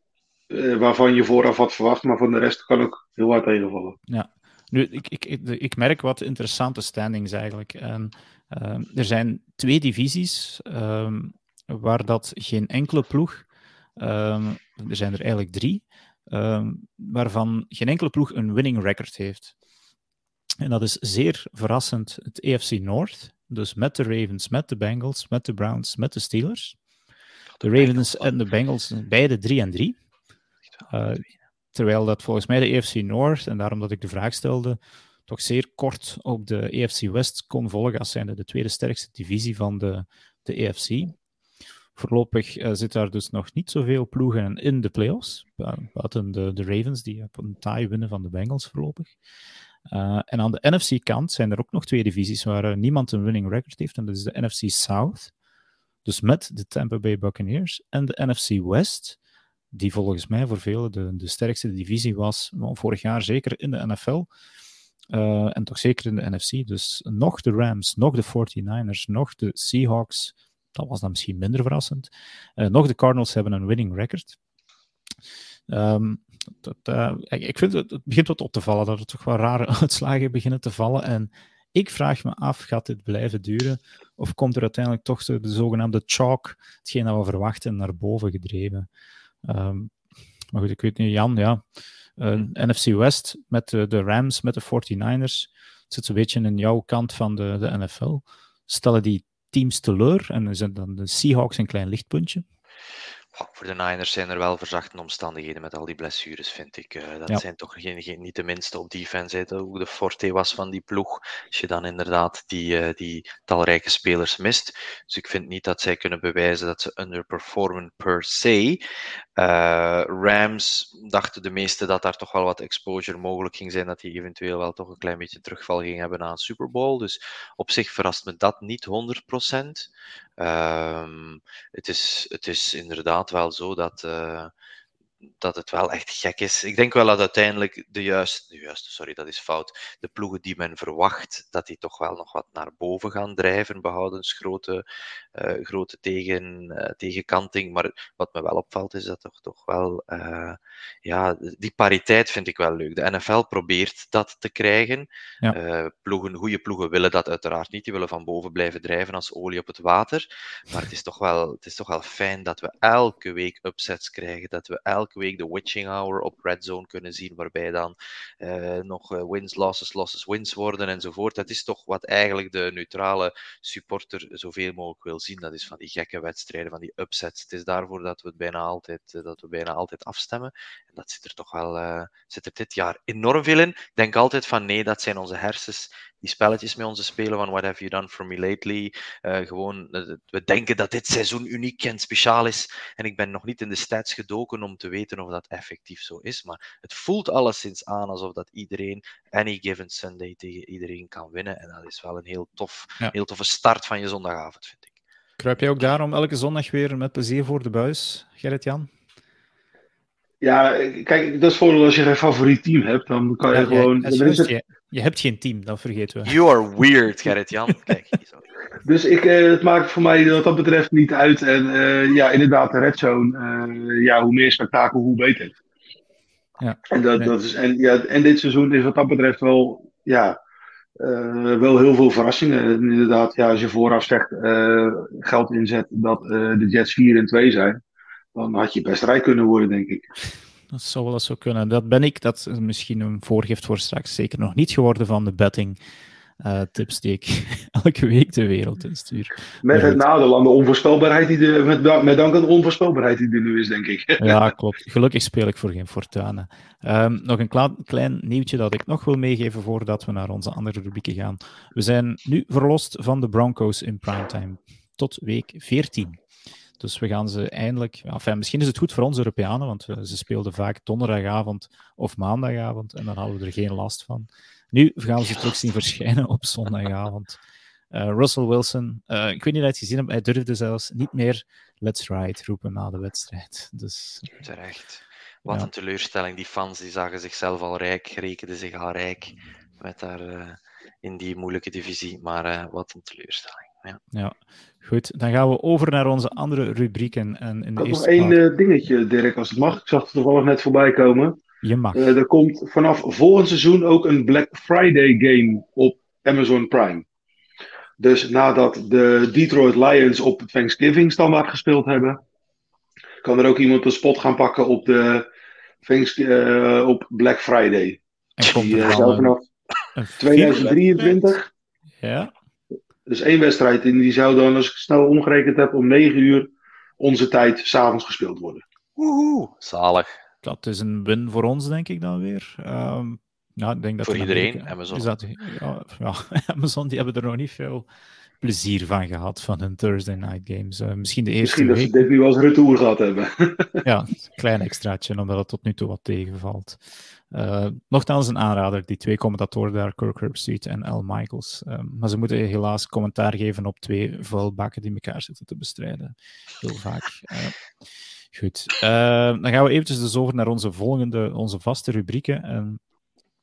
uh, waarvan je vooraf had verwacht, maar van de rest kan ook heel hard tegenvallen. Ja, nu, ik, ik, ik, merk wat interessante standings eigenlijk. En Ehm, er zijn twee divisies um, waar dat geen enkele ploeg, um, er zijn er eigenlijk drie, waarvan geen enkele ploeg een winning record heeft. En dat is zeer verrassend het EFC North, Dus met de Ravens, met de Bengals, met de Browns, met de Steelers. De Ravens en de Bengals, beide 3 en 3. Uh, terwijl dat volgens mij de AFC North, en daarom dat ik de vraag stelde, toch zeer kort op de AFC West kon volgen als zijnde de tweede sterkste divisie van de, de AFC. Voorlopig uh, zit daar dus nog niet zoveel ploegen in de playoffs. Buiten de, de Ravens, die op een taai winnen van de Bengals voorlopig. Uh, en aan de NFC-kant zijn er ook nog twee divisies waar niemand een winning record heeft. En dat is de NFC South. Dus met de Tampa Bay Buccaneers. En de NFC West, die volgens mij voor velen de, de sterkste divisie was. Vorig jaar zeker in de NFL. Uh, en toch zeker in de NFC. Dus nog de Rams, nog de 49ers, nog de Seahawks. Dat was dan misschien minder verrassend. nog de Cardinals hebben een winning record. Dat, uh, ik vind het, het begint wat op te vallen, dat er toch wel rare [LAUGHS] uitslagen beginnen te vallen. En ik vraag me af, gaat dit blijven duren? Of komt er uiteindelijk toch de, de zogenaamde chalk, hetgeen dat we verwachten, naar boven gedreven? Um, maar goed, ik weet niet, Jan, ja. Uh, NFC West met de, de, Rams, met de 49ers, zit een beetje in jouw kant van de, de NFL. Stellen die teams teleur en zijn dan de Seahawks een klein lichtpuntje? voor de Niners zijn er wel verzachte omstandigheden met al die blessures, vind ik. Uh, dat zijn toch geen, geen, niet de minste op defense. Hoe de forte was van die ploeg. Als je dan inderdaad die, uh, die talrijke spelers mist. Dus ik vind niet dat zij kunnen bewijzen dat ze underperformen per se. Uh, Rams dachten de meesten dat daar toch wel wat exposure mogelijk ging zijn. Dat die eventueel wel toch een klein beetje terugval ging hebben een Super Bowl. Dus op zich verrast me dat niet 100%. Um, het, is, het is inderdaad wel zo dat, uh, dat het wel echt gek is. Ik denk wel dat uiteindelijk de juiste, de juiste, sorry, dat is fout. De ploegen die men verwacht, dat die toch wel nog wat naar boven gaan drijven, behoudens grote, uh, grote tegen, uh, tegenkanting. Maar wat me wel opvalt, is dat toch, toch wel, uh, ja, die pariteit vind ik wel leuk. De NFL probeert dat te krijgen. Ja. ploegen, goede ploegen willen dat uiteraard niet. Die willen van boven blijven drijven als olie op het water. Maar het is toch wel, het is toch wel fijn dat we elke week upsets krijgen, dat we elke week de witching hour op Red Zone kunnen zien, waarbij dan uh, nog uh, wins, losses, losses, wins worden enzovoort. Dat is toch wat eigenlijk de neutrale supporter zoveel mogelijk wil zien. Dat is van die gekke wedstrijden, van die upsets. Het is daarvoor dat we het bijna altijd, uh, dat we bijna altijd afstemmen. En dat zit er toch wel zit er dit jaar enorm veel in. Ik denk altijd van nee, dat zijn onze hersens die spelletjes met onze spelen van What Have You Done For Me Lately. Uh, gewoon, uh, we denken dat dit seizoen uniek en speciaal is. En ik ben nog niet in de stats gedoken om te weten of dat effectief zo is. Maar het voelt alleszins aan alsof dat iedereen any given Sunday tegen iedereen kan winnen. En dat is wel een heel, tof, ja. heel toffe start van je zondagavond, vind ik. Kruip jij ook daarom elke zondag weer met plezier voor de buis, Gerrit-Jan? Ja, kijk, dat is voordeel als je geen favoriet team hebt, dan kan je ja, gewoon... Ja, je, hebt geen team, dat vergeten we. You are weird, Gerrit-Jan. [LAUGHS] Kijk, dus ik, uh, het maakt voor mij wat dat betreft niet uit. En uh, ja, inderdaad, de red zone, uh, ja, hoe meer spektakel, hoe beter. Ja, en, dat, nee. dat is, en, ja, en dit seizoen is wat dat betreft wel, ja, wel heel veel verrassingen. En inderdaad, ja, als je vooraf zegt, geld inzet dat de Jets 4 en 2 zijn dan had je best rijk kunnen worden, denk ik. Dat zou wel eens zo kunnen. Dat ben ik, dat is misschien een voorgift voor straks, zeker nog niet geworden van de betting. Uh, tips die ik [LAUGHS] elke week de wereld instuur. Met het nadeel aan de onvoorspelbaarheid, die de, met, met dank aan de onvoorspelbaarheid die er nu is, denk ik. ja, [LAUGHS] klopt. Gelukkig speel ik voor geen fortuna. Um, nog een klein, klein nieuwtje dat ik nog wil meegeven voordat we naar onze andere rubrieken gaan. We zijn nu verlost van de Broncos in primetime tot week 14. Dus we gaan ze eindelijk. Enfin, misschien is het goed voor ons Europeanen, want ze speelden vaak donderdagavond of maandagavond en dan hadden we er geen last van. Nu gaan we ze terug zien verschijnen op zondagavond. Uh, Russell Wilson, uh, ik weet niet of je het gezien hebt, hij durfde zelfs niet meer Let's Ride roepen na de wedstrijd. Dus, Terecht. Wat ja. een teleurstelling. Die fans die zagen zichzelf al rijk, rekenden zich al rijk met daar, uh, in die moeilijke divisie. Maar wat een teleurstelling. Ja. ja. Goed. Dan gaan we over naar onze andere rubrieken. En in de nog één uh, dingetje, Dirk, als het mag. Ik zag het toevallig net voorbij komen. Je mag. Uh, er komt vanaf volgend seizoen ook een Black Friday game op Amazon Prime. Dus nadat de Detroit Lions op Thanksgiving standaard gespeeld hebben, kan er ook iemand een spot gaan pakken op, de Thanks, uh, op Black Friday. En komt er dan vanaf 2023. Ja Dus één wedstrijd en die zou dan, als ik snel omgerekend heb, om 9 uur onze tijd s'avonds gespeeld worden. Woehoe, zalig. Dat is een win voor ons, denk ik dan weer. Um, ja, ik denk dat voor iedereen, Amerika, Amazon. Is dat, ja, ja, [LAUGHS] Amazon die hebben er nog niet veel plezier van gehad van hun Thursday night games. Uh, misschien de eerste misschien week. dat ze dit nu als retour gehad hebben. ja, een klein extraatje, omdat het tot nu toe wat tegenvalt. Uh, nogthans een aanrader, die twee commentatoren daar, Kirk Herbstreit en Al Michaels. Uh, maar ze moeten helaas commentaar geven op twee vuilbakken die elkaar zitten te bestrijden. Heel vaak. Uh, goed. dan gaan we eventjes dus over naar onze volgende, onze vaste rubrieken. En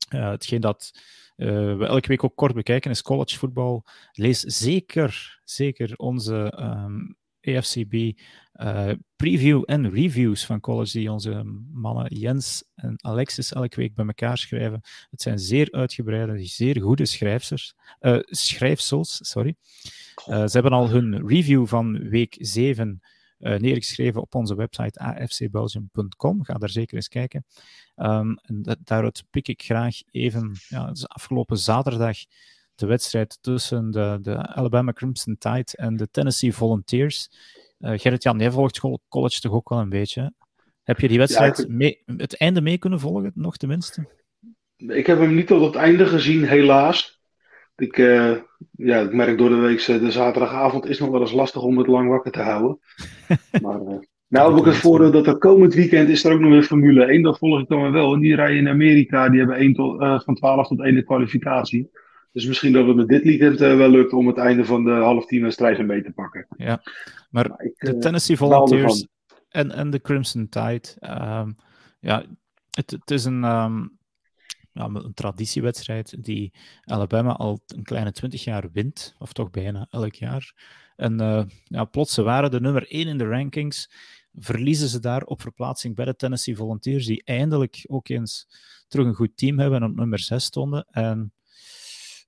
hetgeen dat we elke week ook kort bekijken is college voetbal. Lees zeker, zeker onze AFCB uh, preview en reviews van college die onze mannen Jens en Alexis elke week bij elkaar schrijven. Het zijn zeer uitgebreide, zeer goede schrijfsels. Uh, schrijfsels sorry. ze hebben al hun review van week 7 uh, neergeschreven op onze website afcbelgium.com. Ga daar zeker eens kijken. En dat, daaruit pik ik graag even, ja, afgelopen zaterdag, de wedstrijd tussen de, de Alabama Crimson Tide en de Tennessee Volunteers. Uh, Gerrit-Jan, jij volgt college toch ook wel een beetje? Hè? Heb je die wedstrijd, Ja, mee, het einde mee kunnen volgen, nog tenminste? Ik heb hem niet tot het einde gezien, helaas. Ik, uh, ja, ik merk door de week, de zaterdagavond is nog wel eens lastig om het lang wakker te houden. [LAUGHS] maar uh, nou heb ik het voordeel dat er komend weekend is er ook nog weer Formule 1. Dat volg ik dan wel. En die rijden in Amerika, die hebben 1 tot, uh, van 12 tot 1 de kwalificatie. Dus misschien dat het met dit weekend wel lukt om het einde van de half tien wedstrijden mee te pakken. Ja, maar, maar ik, de Tennessee Volunteers en, en de Crimson Tide, um, ja, het, het is een... Um, ja, een traditiewedstrijd die Alabama al een kleine twintig jaar wint, of toch bijna elk jaar. En uh, ja, plots, ze waren de nummer 1 in de rankings, verliezen ze daar op verplaatsing bij de Tennessee Volunteers, die eindelijk ook eens terug een goed team hebben en op nummer 6 stonden. En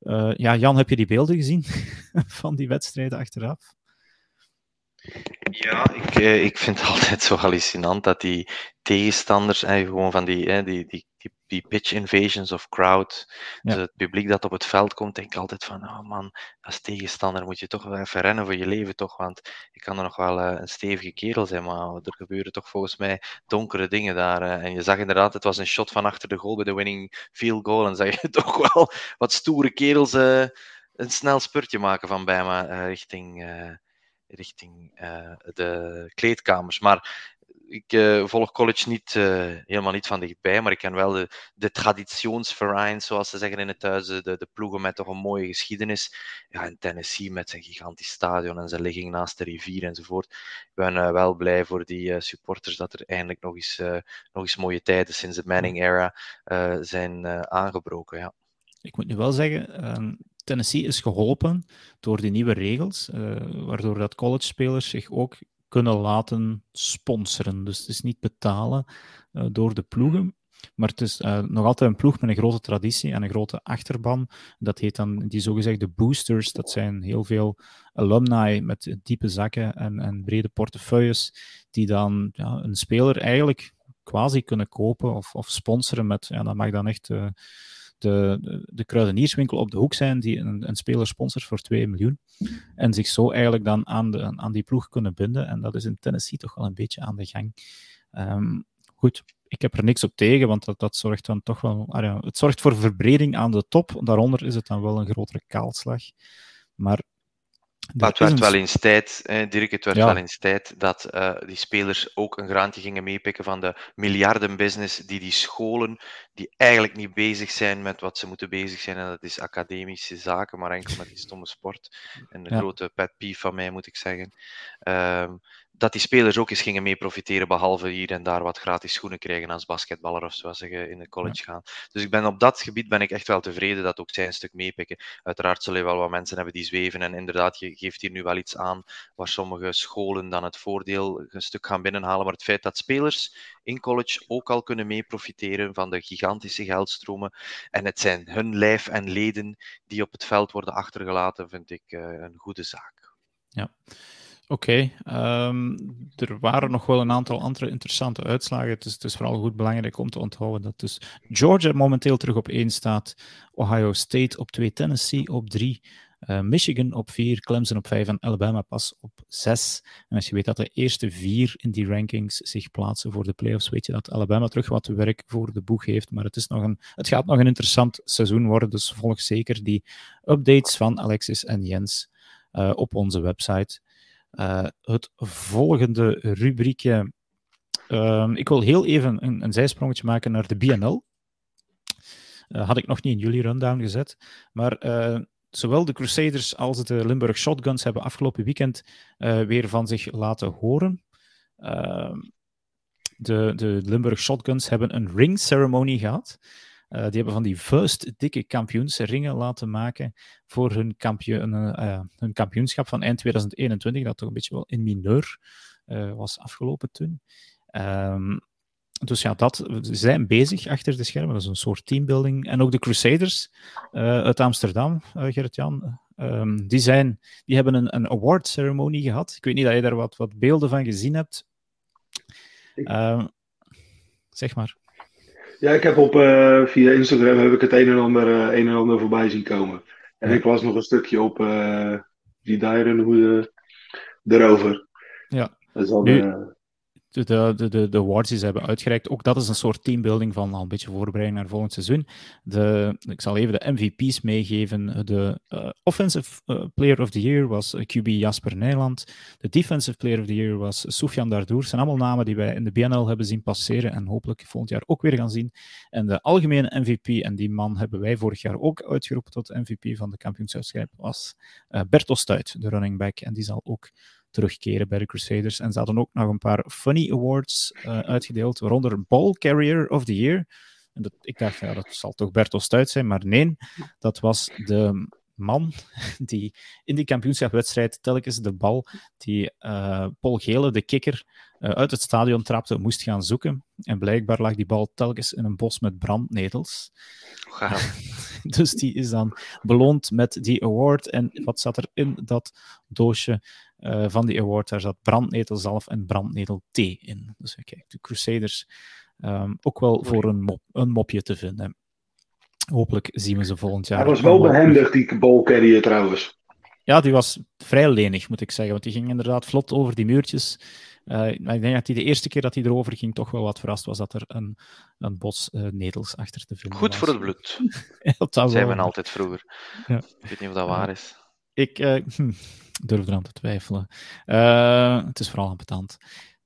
uh, ja, Jan, heb je die beelden gezien [LAUGHS] van die wedstrijden achteraf? Ja, ik, eh, ik vind het [LAUGHS] altijd zo hallucinant dat die tegenstanders en gewoon van die, eh, die, die, die, die, pitch invasions of crowd, ja. dus het publiek dat op het veld komt, denk ik altijd van, oh man, als tegenstander moet je toch wel even rennen voor je leven, toch? Want ik kan er nog wel uh, een stevige kerel zijn, maar er gebeuren toch volgens mij donkere dingen daar. Uh, en je zag inderdaad, het was een shot van achter de goal bij de winning field goal, en zag je [LAUGHS] toch wel wat stoere kerels uh, een snel spurtje maken van Bijma richting richting uh, de kleedkamers. Maar ik uh, volg college niet, uh, helemaal niet van dichtbij, maar ik ken wel de, de traditionsverein, zoals ze zeggen in het thuis, de, de ploegen met toch een mooie geschiedenis. Ja, in Tennessee met zijn gigantisch stadion en zijn ligging naast de rivier enzovoort. Ik ben uh, wel blij voor die supporters dat er eindelijk nog eens, nog eens mooie tijden sinds de Manning-era zijn aangebroken. Ja. Ik moet nu wel zeggen, ehm, Tennessee is geholpen door die nieuwe regels, waardoor dat college-spelers zich ook kunnen laten sponsoren. Dus het is niet betalen uh, door de ploegen, maar het is uh, nog altijd een ploeg met een grote traditie en een grote achterban. Dat heet dan die zogezegde boosters. Dat zijn heel veel alumni met diepe zakken en, en brede portefeuilles, die dan ja, een speler eigenlijk quasi kunnen kopen of, of sponsoren met, ja, dat mag dan echt uh, de, de, de, kruidenierswinkel op de hoek zijn die een, een speler sponsort voor 2 miljoen. En zich zo eigenlijk dan aan, de, aan die ploeg kunnen binden. En dat is in Tennessee toch wel een beetje aan de gang. Um, goed, ik heb er niks op tegen, want dat, dat zorgt dan toch wel. Ah het zorgt voor verbreding aan de top. Daaronder is het dan wel een grotere kaalslag. Maar maar het werd een... wel eens tijd, eh, Dirk, het werd ja. wel eens tijd dat uh, die spelers ook een graantje gingen meepikken van de miljardenbusiness die die scholen, die eigenlijk niet bezig zijn met wat ze moeten bezig zijn, en dat is academische zaken, maar enkel met die stomme sport. En de ja. grote pet peeve van mij, moet ik zeggen. Uh, dat die spelers ook eens gingen mee profiteren, behalve hier en daar wat gratis schoenen krijgen als basketballer of zoals ze in de college gaan. Dus ik ben op dat gebied ben ik echt wel tevreden dat ook zij een stuk meepikken. Uiteraard zullen wel wat mensen hebben die zweven en inderdaad, je geeft hier nu wel iets aan waar sommige scholen dan het voordeel een stuk gaan binnenhalen, maar het feit dat spelers in college ook al kunnen mee profiteren van de gigantische geldstromen en het zijn hun lijf en leden die op het veld worden achtergelaten, vind ik uh, een goede zaak. Ja. Oké, um, er waren nog wel een aantal andere interessante uitslagen. Het is, het is, vooral goed belangrijk om te onthouden dat dus Georgia momenteel terug op 1 staat, Ohio State op 2, Tennessee op 3, Uh, Michigan op 4, Clemson op 5 en Alabama pas op 6. En als je weet dat de eerste vier in die rankings zich plaatsen voor de playoffs, weet je dat Alabama terug wat werk voor de boeg heeft. Maar het, is nog een, het gaat nog een interessant seizoen worden, dus volg zeker die updates van Alexis en Jens uh, op onze website. Uh, het volgende rubriekje. Um, ik wil heel even een, een zijsprongetje maken naar de BNL. Uh, had ik nog niet in jullie rundown gezet. Maar uh, zowel de Crusaders als de Limburg Shotguns hebben afgelopen weekend weer van zich laten horen. Ehm, de, de Limburg Shotguns hebben een ring ceremony gehad. Uh, die hebben van die vuist dikke kampioensringen laten maken voor hun, kampioen, uh, hun kampioenschap van eind 2021, dat toch een beetje wel in mineur uh, was afgelopen toen. Um, dus ja, dat, we zijn bezig achter de schermen. Dat is een soort teambuilding. En ook de Crusaders uit Amsterdam, Gerrit-Jan, um, die, zijn, die hebben een, een award ceremony gehad. Ik weet niet dat je daar wat, wat beelden van gezien hebt. Um, zeg maar. Ja, ik heb op, uh, via Instagram heb ik het een en ander, uh, een en ander voorbij zien komen. En ja. ik las nog een stukje op uh, die Dyron hoe erover. Ja. Dat is dan, nu, de, de, de, awards die ze hebben uitgereikt, ook dat is een soort teambuilding van al een beetje voorbereiding naar volgend seizoen. De, ik zal even de MVP's meegeven. De uh, Offensive uh, Player of the Year was QB Jasper Nijland. De Defensive Player of the Year was Soufiane Dardour. zijn allemaal namen die wij in de BNL hebben zien passeren en hopelijk volgend jaar ook weer gaan zien. En de algemene MVP, en die man hebben wij vorig jaar ook uitgeroepen tot MVP van de kampioenschap, was uh, Bertel Stuit, de running back. En die zal ook terugkeren bij de Crusaders. En ze hadden ook nog een paar funny awards uh, uitgedeeld, waaronder Ball Carrier of the Year. En dat, ik dacht, ja, dat zal toch Bertel Stuit zijn, maar nee, dat was de man die in die kampioenschapwedstrijd telkens de bal die uh, Paul Gele, de kikker, uh, uit het stadion trapte, moest gaan zoeken. En blijkbaar lag die bal telkens in een bos met brandnetels. Wow. [LAUGHS] dus die is dan beloond met die award. En wat zat er in dat doosje uh, van die award? Daar zat brandnetelzalf en brandnetelthee in. Dus kijk, de Crusaders um, ook wel voor een, mop, een mopje te vinden. Hopelijk zien we ze volgend jaar. Hij was wel behendig, die ballcarrier trouwens. Ja, die was vrij lenig, moet ik zeggen. Want die ging inderdaad vlot over die muurtjes. Uh, ik denk dat hij de eerste keer dat hij erover ging toch wel wat verrast was dat er een, een bos uh, netels achter te vinden Goed was. voor het bloed. [LAUGHS] dat Zei wel. men altijd vroeger. Ja. Ik weet niet of dat waar is. Ik uh, hm, durf eraan te twijfelen. Uh, het is vooral ambetant.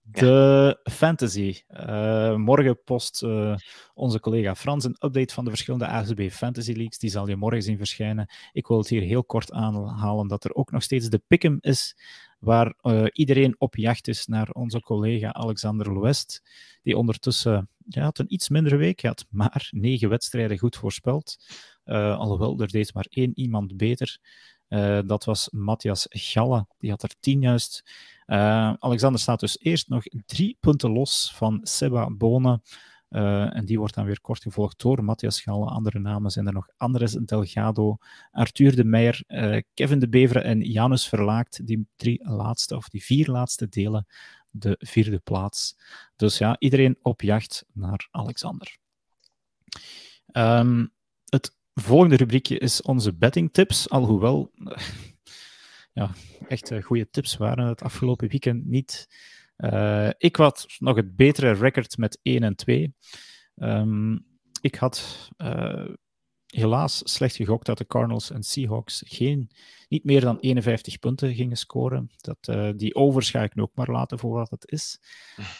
De ja. fantasy. Uh, morgen post uh, onze collega Frans een update van de verschillende ACB Fantasy Leagues. Die zal je morgen zien verschijnen. Ik wil het hier heel kort aanhalen dat er ook nog steeds de Pick'em is, waar uh, iedereen op jacht is naar onze collega Alexander Loest, die ondertussen ja, had een iets mindere week, had maar negen wedstrijden goed voorspeld. alhoewel, er deed maar één iemand beter. Uh, dat was Matthias Galle, die had er tien juist. Uh, Alexander staat dus eerst nog drie punten los van Seba Bonen. Uh, en die wordt dan weer kort gevolgd door Matthias Galle. Andere namen zijn er nog Andres Delgado, Arthur de Meijer, Kevin de Beveren en Janus Verlaakt. Die drie laatste, of die vier laatste delen de vierde plaats. Dus ja, iedereen op jacht naar Alexander. Het volgende rubriekje is onze betting tips. Alhoewel, [LAUGHS] ja, echt uh, goede tips waren het afgelopen weekend niet. Uh, ik had nog het betere record met 1 en 2. Um, ik had uh, helaas slecht gegokt dat de Cardinals en Seahawks geen, niet meer dan 51 punten gingen scoren. Dat, uh, die overs ga ik nu ook maar laten voor wat het is.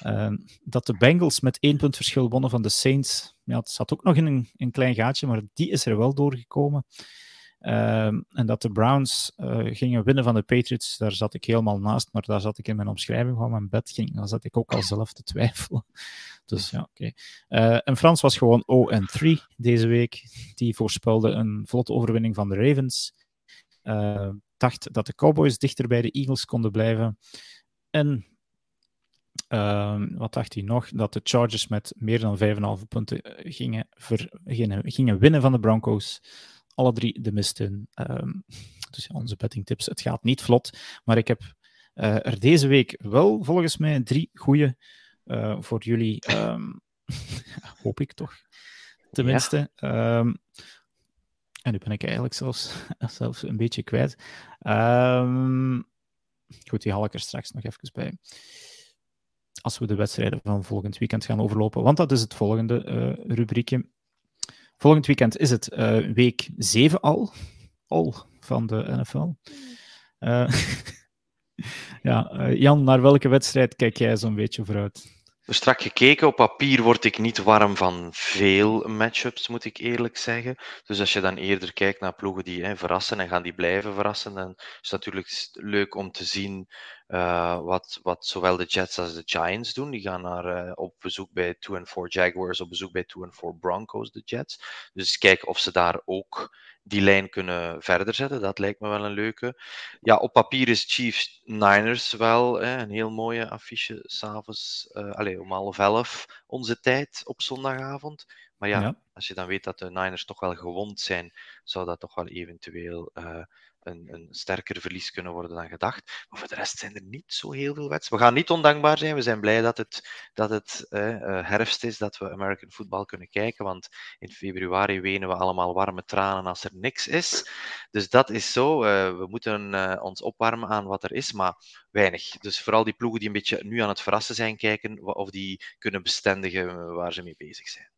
Uh, [LAUGHS] dat de Bengals met één punt verschil wonnen van de Saints. Ja, het zat ook nog in een, een klein gaatje, maar die is er wel doorgekomen. Uh, en dat de Browns gingen winnen van de Patriots, daar zat ik helemaal naast, maar daar zat ik in mijn omschrijving van mijn bed, ging, daar zat ik ook al zelf te twijfelen. Dus ja, oké. Okay. Uh, en Frans was gewoon 0-3 deze week. Die voorspelde een vlotte overwinning van de Ravens. Uh, dacht dat de Cowboys dichter bij de Eagles konden blijven. En uh, wat dacht hij nog? Dat de Chargers met meer dan 5,5 punten gingen, ver, gingen, gingen, winnen van de Broncos. Alle drie de misten. Um, dus ja, onze bettingtips. Het gaat niet vlot, maar ik heb er deze week wel volgens mij drie goede uh, voor jullie. Um, [LAUGHS] hoop ik toch. Tenminste. Ja. Um, En nu ben ik eigenlijk zelfs, [LAUGHS] zelfs een beetje kwijt. Ehm, goed, die haal ik er straks nog even bij. Als we de wedstrijden van volgend weekend gaan overlopen. Want dat is het volgende uh, rubriekje. Volgend weekend is het uh, week 7 al. Al van de NFL. Uh, [LAUGHS] ja, Jan, naar welke wedstrijd kijk jij zo'n beetje vooruit? strak gekeken. Op papier word ik niet warm van veel matchups, moet ik eerlijk zeggen. Dus als je dan eerder kijkt naar ploegen die hè, verrassen en gaan die blijven verrassen, dan is het natuurlijk leuk om te zien uh, wat, wat zowel de Jets als de Giants doen. Die gaan naar, uh, op bezoek bij 2 en 4 Jaguars, op bezoek bij 2 en 4 Broncos, de Jets. Dus kijken of ze daar ook die lijn kunnen verder zetten. Dat lijkt me wel een leuke. Ja, op papier is Chiefs Niners wel hè, een heel mooie affiche s'avonds, uh, om half elf onze tijd op zondagavond. Maar ja, ja, als je dan weet dat de Niners toch wel gewond zijn, zou dat toch wel eventueel uh, een, een sterker verlies kunnen worden dan gedacht. Maar voor de rest zijn er niet zo heel veel wedstrijden. We gaan niet ondankbaar zijn. We zijn blij dat het, dat het eh, herfst is, dat we American football kunnen kijken. Want in februari wenen we allemaal warme tranen als er niks is. Dus dat is zo. Uh, we moeten uh, ons opwarmen aan wat er is, maar weinig. Dus vooral die ploegen die een beetje nu aan het verrassen zijn, kijken of die kunnen bestendigen waar ze mee bezig zijn.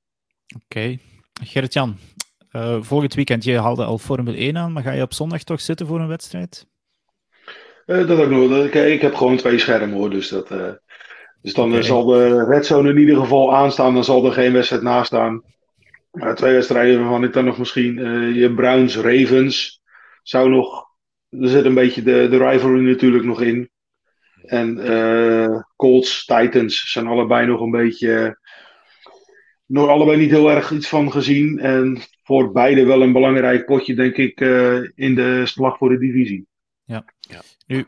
Oké. Okay. Gerrit-Jan, uh, volgend weekend, je haalde al Formule 1 aan, maar ga je op zondag toch zitten voor een wedstrijd? Uh, dat ook nog. Ik, ik, heb gewoon twee schermen hoor, dus, dat, uh, dus dan okay. zal de red zone in ieder geval aanstaan, dan zal er geen wedstrijd naast staan. twee wedstrijden waarvan ik dan nog misschien je Browns Ravens zou nog. Er zit een beetje de, de rivalry natuurlijk nog in. En Colts Titans zijn allebei nog een beetje nog allebei niet heel erg iets van gezien. En voor beide wel een belangrijk potje, denk ik, uh, in de slag voor de divisie. Ja. ja. Nu,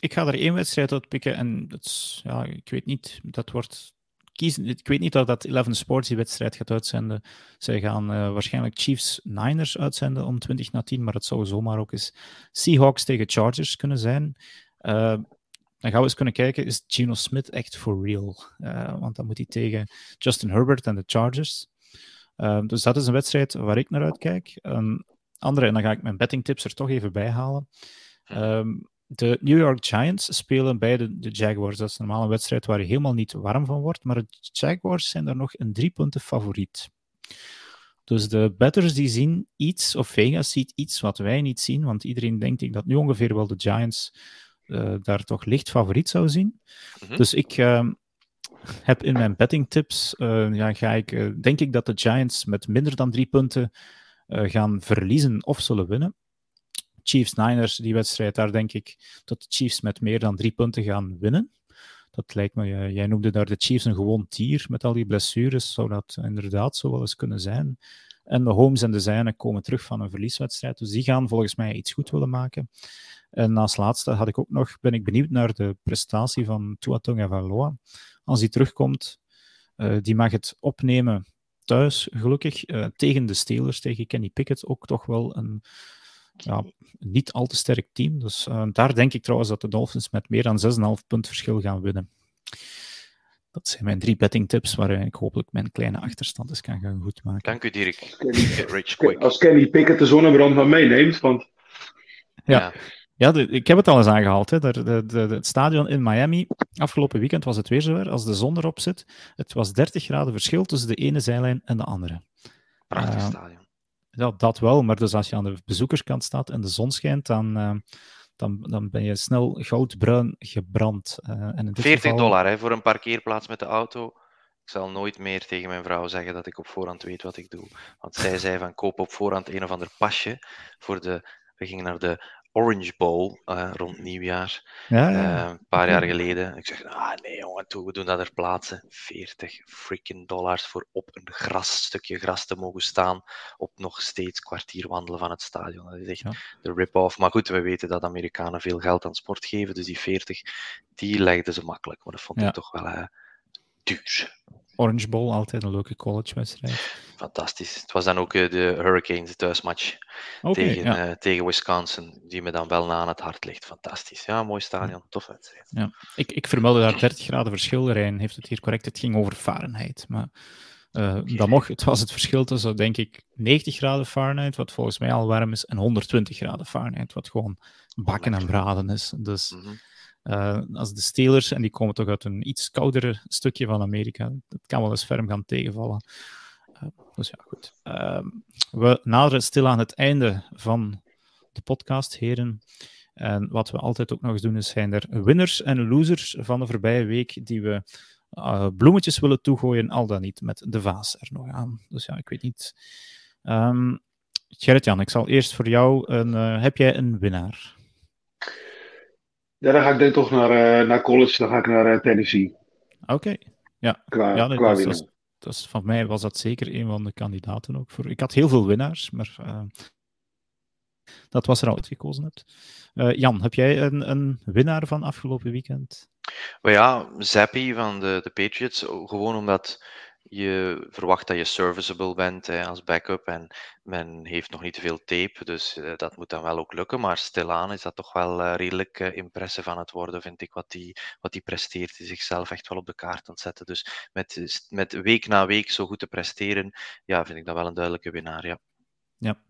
ik ga er één wedstrijd uit pikken en dat is, ja, ik weet niet, dat wordt kiezen. Ik weet niet dat dat 11 Sports die wedstrijd gaat uitzenden. Zij gaan uh, waarschijnlijk Chiefs Niners uitzenden om 20 na 10, maar het zou zomaar ook eens Seahawks tegen Chargers kunnen zijn. Uh, dan gaan we eens kunnen kijken, is Geno Smith echt for real? Uh, want dan moet hij tegen Justin Herbert en de Chargers. Uh, dus dat is een wedstrijd waar ik naar uitkijk. Een andere, en dan ga ik mijn betting tips er toch even bij halen. Um, de New York Giants spelen bij de, de, Jaguars. Dat is normaal een wedstrijd waar je helemaal niet warm van wordt. Maar de Jaguars zijn daar nog een drie punten favoriet. Dus de betters die zien iets, of Vegas ziet iets wat wij niet zien. Want iedereen denkt ik dat nu ongeveer wel de Giants uh, daar toch licht favoriet zou zien. Mm-hmm. Dus ik uh, heb in mijn betting tips, uh, ja, ga ik, denk ik dat de Giants met minder dan drie punten gaan verliezen of zullen winnen. Chiefs Niners, die wedstrijd, daar denk ik dat de Chiefs met meer dan drie punten gaan winnen. Dat lijkt me, jij noemde daar de Chiefs een gewoon tier met al die blessures. Zou dat inderdaad zo wel eens kunnen zijn? En de Holmes en de Zijnen komen terug van een verlieswedstrijd. Dus die gaan volgens mij iets goed willen maken. En als laatste had ik ook nog, ben ik benieuwd naar de prestatie van Tuatonga Valoa. Als hij terugkomt, uh, die mag het opnemen thuis, gelukkig, uh, tegen de Steelers, tegen Kenny Pickett. Ook toch wel een ja, niet al te sterk team. Dus uh, daar denk ik trouwens dat de Dolphins met meer dan 6,5 punt verschil gaan winnen. Dat zijn mijn drie betting tips waarin ik hopelijk mijn kleine achterstand eens kan gaan goedmaken. Dank u, Dirk. Kenny, als Kenny Pickett de zonnebrand maar meeneemt, want... Ja, ja. Ja, de, ik heb het al eens aangehaald. Hè. De, het stadion in Miami, afgelopen weekend was het weer zover, als de zon erop zit. Het was 30 graden verschil tussen de ene zijlijn en de andere. Prachtig uh, stadion. Ja, dat wel, maar dus als je aan de bezoekerskant staat en de zon schijnt, dan, uh, dan, dan ben je snel goudbruin gebrand. Uh, en 40 geval... dollar hè, voor een parkeerplaats met de auto. Ik zal nooit meer tegen mijn vrouw zeggen dat ik op voorhand weet wat ik doe. Want zij zei van koop op voorhand een of ander pasje voor de we gingen naar de Orange Bowl uh, rond nieuwjaar. Ja, ja. Uh, een paar jaar geleden. Ik zeg, ah nee jongen, toe, we doen dat er plaatsen. 40 freaking dollars voor op een gras, stukje gras te mogen staan. Op nog steeds kwartier wandelen van het stadion. Dat is echt ja. de rip-off. Maar goed, we weten dat Amerikanen veel geld aan sport geven. Dus die 40, die legden ze makkelijk. Maar dat vond ik toch wel uh, duur. Orange Bowl, altijd een leuke collegewedstrijd. Fantastisch. Het was dan ook uh, de Hurricanes thuismatch okay, tegen, ja. uh, tegen Wisconsin, die me dan wel na aan het hart ligt. Fantastisch. Ja, mooi stadion, tof wedstrijd. Ja. Ik, ik vermeldde daar 30 graden verschil. Rijn heeft het hier correct. Het ging over Fahrenheit. Maar Uh, dan nog, het was het verschil tussen, denk ik, 90 graden Fahrenheit, wat volgens mij al warm is, en 120 graden Fahrenheit, wat gewoon bakken en braden is. Dus mm -hmm. Als de Steelers, en die komen toch uit een iets koudere stukje van Amerika, dat kan wel eens ferm gaan tegenvallen. Uh, dus ja, goed. Ehm, we naderen stil aan het einde van de podcast, heren. En wat we altijd ook nog eens doen, is zijn er winners en losers van de voorbije week die we uh, bloemetjes willen toegooien, al dan niet met de vaas er nog aan. Dus ja, ik weet niet. Um, Gerrit-Jan, ik zal eerst voor jou een. Uh, heb jij een winnaar? Ja, dan ga ik denk toch naar, uh, naar college, dan ga ik naar Tennessee. Oké, okay. ja. Qua, ja dat, qua dat, dat, dat, van mij was dat zeker een van de kandidaten ook voor. Ik had heel veel winnaars, maar dat was er al uitgekozen hebt. Jan, heb jij een, een winnaar van afgelopen weekend? Maar ja, Zappi van de, de Patriots, gewoon omdat je verwacht dat je serviceable bent hè, als backup en men heeft nog niet te veel tape, dus uh, dat moet dan wel ook lukken. Maar stilaan is dat toch wel uh, redelijk uh, impressive aan het worden, vind ik, wat die, wat die presteert. Die zichzelf echt wel op de kaart aan het zetten. Dus met, met week na week zo goed te presteren, ja, vind ik dat wel een duidelijke winnaar, ja. Ja,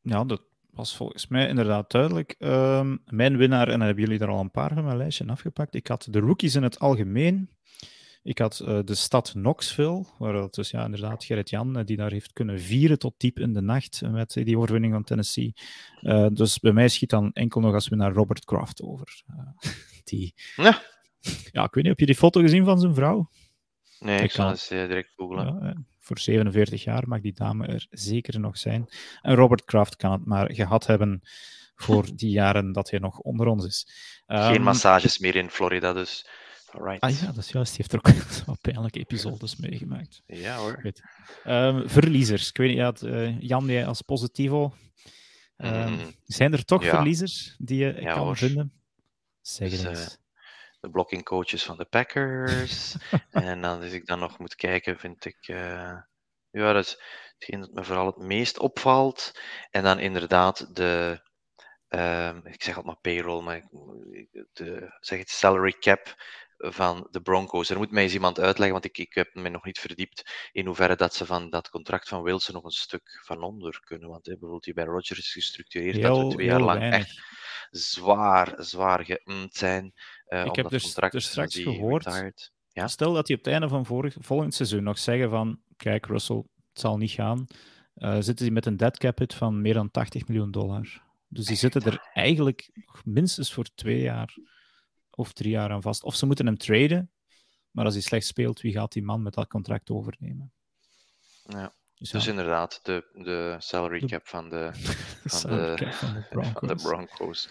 ja dat, was volgens mij inderdaad duidelijk. Ehm, mijn winnaar, en dan hebben jullie er al een paar van mijn lijstje afgepakt. Ik had de rookies in het algemeen. Ik had uh, de stad Knoxville, waar dat dus ja, inderdaad Gerrit-Jan, uh, die daar heeft kunnen vieren tot diep in de nacht met uh, die overwinning van Tennessee. dus bij mij schiet dan enkel nog als we naar Robert Kraft over. die... Ja. ja, ik weet niet, heb je die foto gezien van zijn vrouw? Nee, ik, ik zal eens direct googlen. Ja, voor 47 jaar mag die dame er zeker nog zijn. En Robert Kraft kan het maar gehad hebben voor die jaren dat hij nog onder ons is. Geen um, massages meer in Florida, dus. Alright. Ah ja, dat is juist. Hij heeft er ook [LAUGHS] wat pijnlijke episodes meegemaakt. Ja hoor. Um, verliezers. Ik weet niet, ja, uh, Jan, jij als positivo. Um, mm. Zijn er toch ja. verliezers die je ja, kan hoor. vinden? Zeg dus, eens. Uh, de blocking coaches van de Packers. [LAUGHS] en dan, als ik dan nog moet kijken, vind ik. Uh, ja, dat is hetgeen dat me vooral het meest opvalt. En dan inderdaad de. Uh, ik zeg het maar payroll, maar de, zeg het salary cap van de Broncos. Er moet mij eens iemand uitleggen, want ik, ik heb me nog niet verdiept in hoeverre dat ze van dat contract van Wilson nog een stuk van onder kunnen. Want hè, bijvoorbeeld die bij Rodgers is gestructureerd heel, dat we twee jaar lang weinig. echt zwaar, zwaar geëmd zijn. Uh, ik heb dus, dus straks gehoord, ja? stel dat die op het einde van vorig, volgend seizoen nog zeggen van, kijk Russell, het zal niet gaan, uh, zitten die met een dead cap hit van meer dan 80 miljoen dollar. Dus die zitten er eigenlijk minstens voor twee jaar of drie jaar aan vast. Of ze moeten hem traden, maar als hij slecht speelt, wie gaat die man met dat contract overnemen? Ja. Dus, dus inderdaad, de, [LAUGHS] de salary cap van de, van [LAUGHS] de, van de Broncos. Van de Broncos.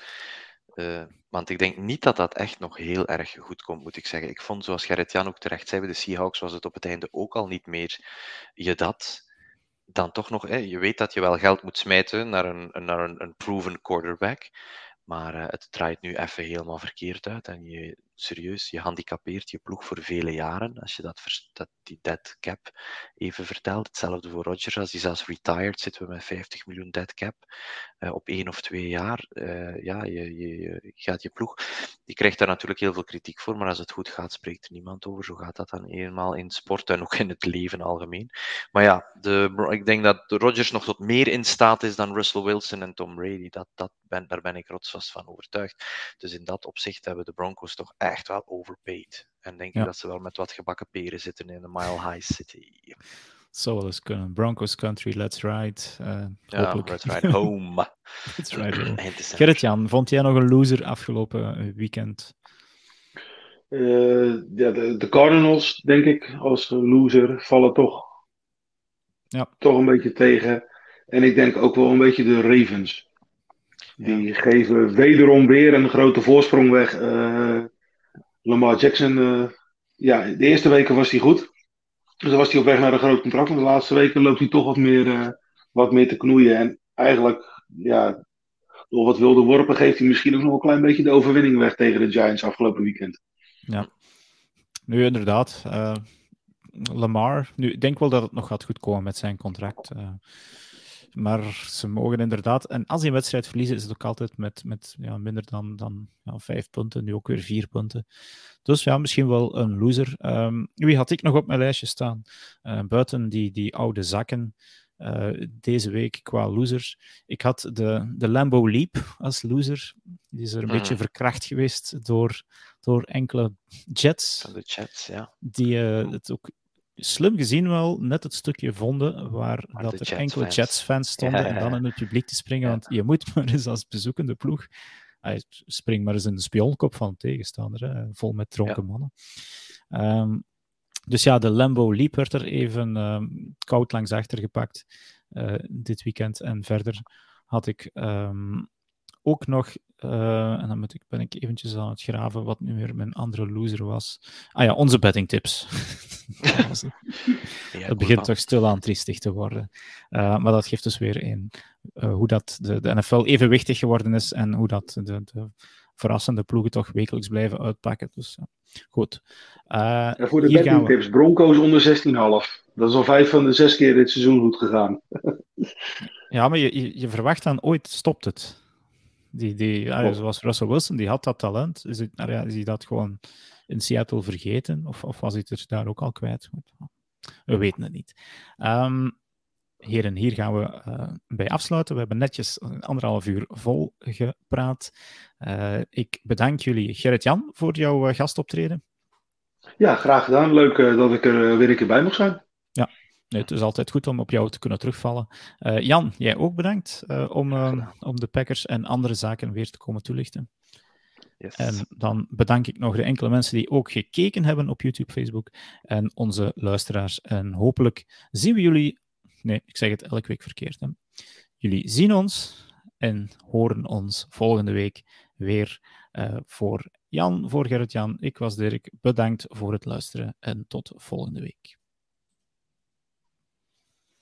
Uh, want ik denk niet dat dat echt nog heel erg goed komt, moet ik zeggen. Ik vond, zoals Gerrit-Jan ook terecht zei, bij de Seahawks was het op het einde ook al niet meer je dat dan toch nog, hè, je weet dat je wel geld moet smijten naar een, naar een, een proven quarterback. Maar uh, het draait nu even helemaal verkeerd uit. En je, serieus, je handicapeert je ploeg voor vele jaren. Als je dat, dat die dead cap even vertelt. Hetzelfde voor Rodgers. Als hij zelfs retired, zitten we met 50 miljoen dead cap uh, op één of twee jaar. Uh, ja, je, je, je, gaat je ploeg. Die krijgt daar natuurlijk heel veel kritiek voor. Maar als het goed gaat, spreekt er niemand over. Zo gaat dat dan eenmaal in sport en ook in het leven algemeen. Maar ja, de, ik denk dat Rodgers nog tot meer in staat is dan Russell Wilson en Tom Brady. Dat, dat ben, daar ben ik rotsvast van overtuigd. Dus in dat opzicht hebben de Broncos toch echt wel overpaid. En denk ja. ik dat ze wel met wat gebakken peren zitten in de Mile High City. Zou wel eens kunnen. Broncos Country, let's ride. Uh, ja, let's ride home. [LAUGHS] let's ride home. Gerrit-Jan, vond jij nog een loser afgelopen eh, weekend? Uh, ja, de, de, Cardinals, denk ik, als loser vallen toch, ja. toch een beetje tegen. En ik denk ook wel een beetje de Ravens. Die geven wederom weer een grote voorsprong weg. Uh, Lamar Jackson, uh, ja, de eerste weken was hij goed. Dus dan was hij op weg naar een groot contract. Maar de laatste weken loopt hij toch wat meer, uh, wat meer te knoeien. En eigenlijk, ja, door wat wilde worpen geeft hij misschien ook nog een klein beetje de overwinning weg tegen de Giants afgelopen weekend. Ja, nu inderdaad. Lamar, nu, ik denk wel dat het nog gaat goed komen met zijn contract. Maar ze mogen inderdaad, en als die een wedstrijd verliezen, is het ook altijd met, met ja, minder dan, dan ja, vijf punten, nu ook weer vier punten. Dus ja, misschien wel een loser. Ehm, wie had ik nog op mijn lijstje staan? Uh, buiten die, die oude zakken. Uh, deze week qua losers. Ik had de, de Lambo Leap als loser. Die is er een mm. beetje verkracht geweest door, door enkele Jets. Van de Jets, ja. Die uh, het ook slim gezien wel net het stukje vonden waar, dat er Jets enkele Jets-fans stonden ja, ja, ja. en dan in het publiek te springen. Want je moet maar eens als bezoekende ploeg spring maar eens in de spionkop van de tegenstander, hè, vol met dronken mannen. Um, dus ja, de Lambo Leap werd er even uh, koud langs achter gepakt uh, dit weekend. En verder had ik um, ook nog, uh, en dan moet ik, ben ik eventjes aan het graven wat nu weer mijn andere loser was. Ah ja, onze betting tips. [LAUGHS] dat, ja, dat begint toch stilaan triestig te worden. Uh, maar dat geeft dus weer in hoe dat de, de, NFL evenwichtig geworden is en hoe dat de, de verrassende ploegen toch wekelijks blijven uitpakken. Dus goed. Uh, voor de betting tips, Broncos onder 16,5. Dat is al vijf van de zes keer dit seizoen goed gegaan. [LAUGHS] ja, maar je, je, verwacht dan ooit stopt het. Die, die, ja, zoals Russell Wilson, die had dat talent. Is, het, nou ja, is hij dat gewoon in Seattle vergeten? Of, of was hij er daar ook al kwijt? We weten het niet. Um, heren, hier gaan we uh, bij afsluiten. We hebben netjes anderhalf uur vol gepraat. Uh, ik bedank jullie, Gerrit-Jan, voor jouw uh, gastoptreden. Ja, graag gedaan. Leuk dat ik er weer een keer bij mocht zijn. Nee, het is altijd goed om op jou te kunnen terugvallen. Jan, jij ook bedankt om, om de Packers en andere zaken weer te komen toelichten. Yes. En dan bedank ik nog de enkele mensen die ook gekeken hebben op YouTube, Facebook en onze luisteraars. En hopelijk zien we jullie Nee, ik zeg het elke week verkeerd. Hè. Jullie zien ons en horen ons volgende week weer uh, voor Jan, voor Gerrit-Jan. Ik was Dirk. Bedankt voor het luisteren en tot volgende week.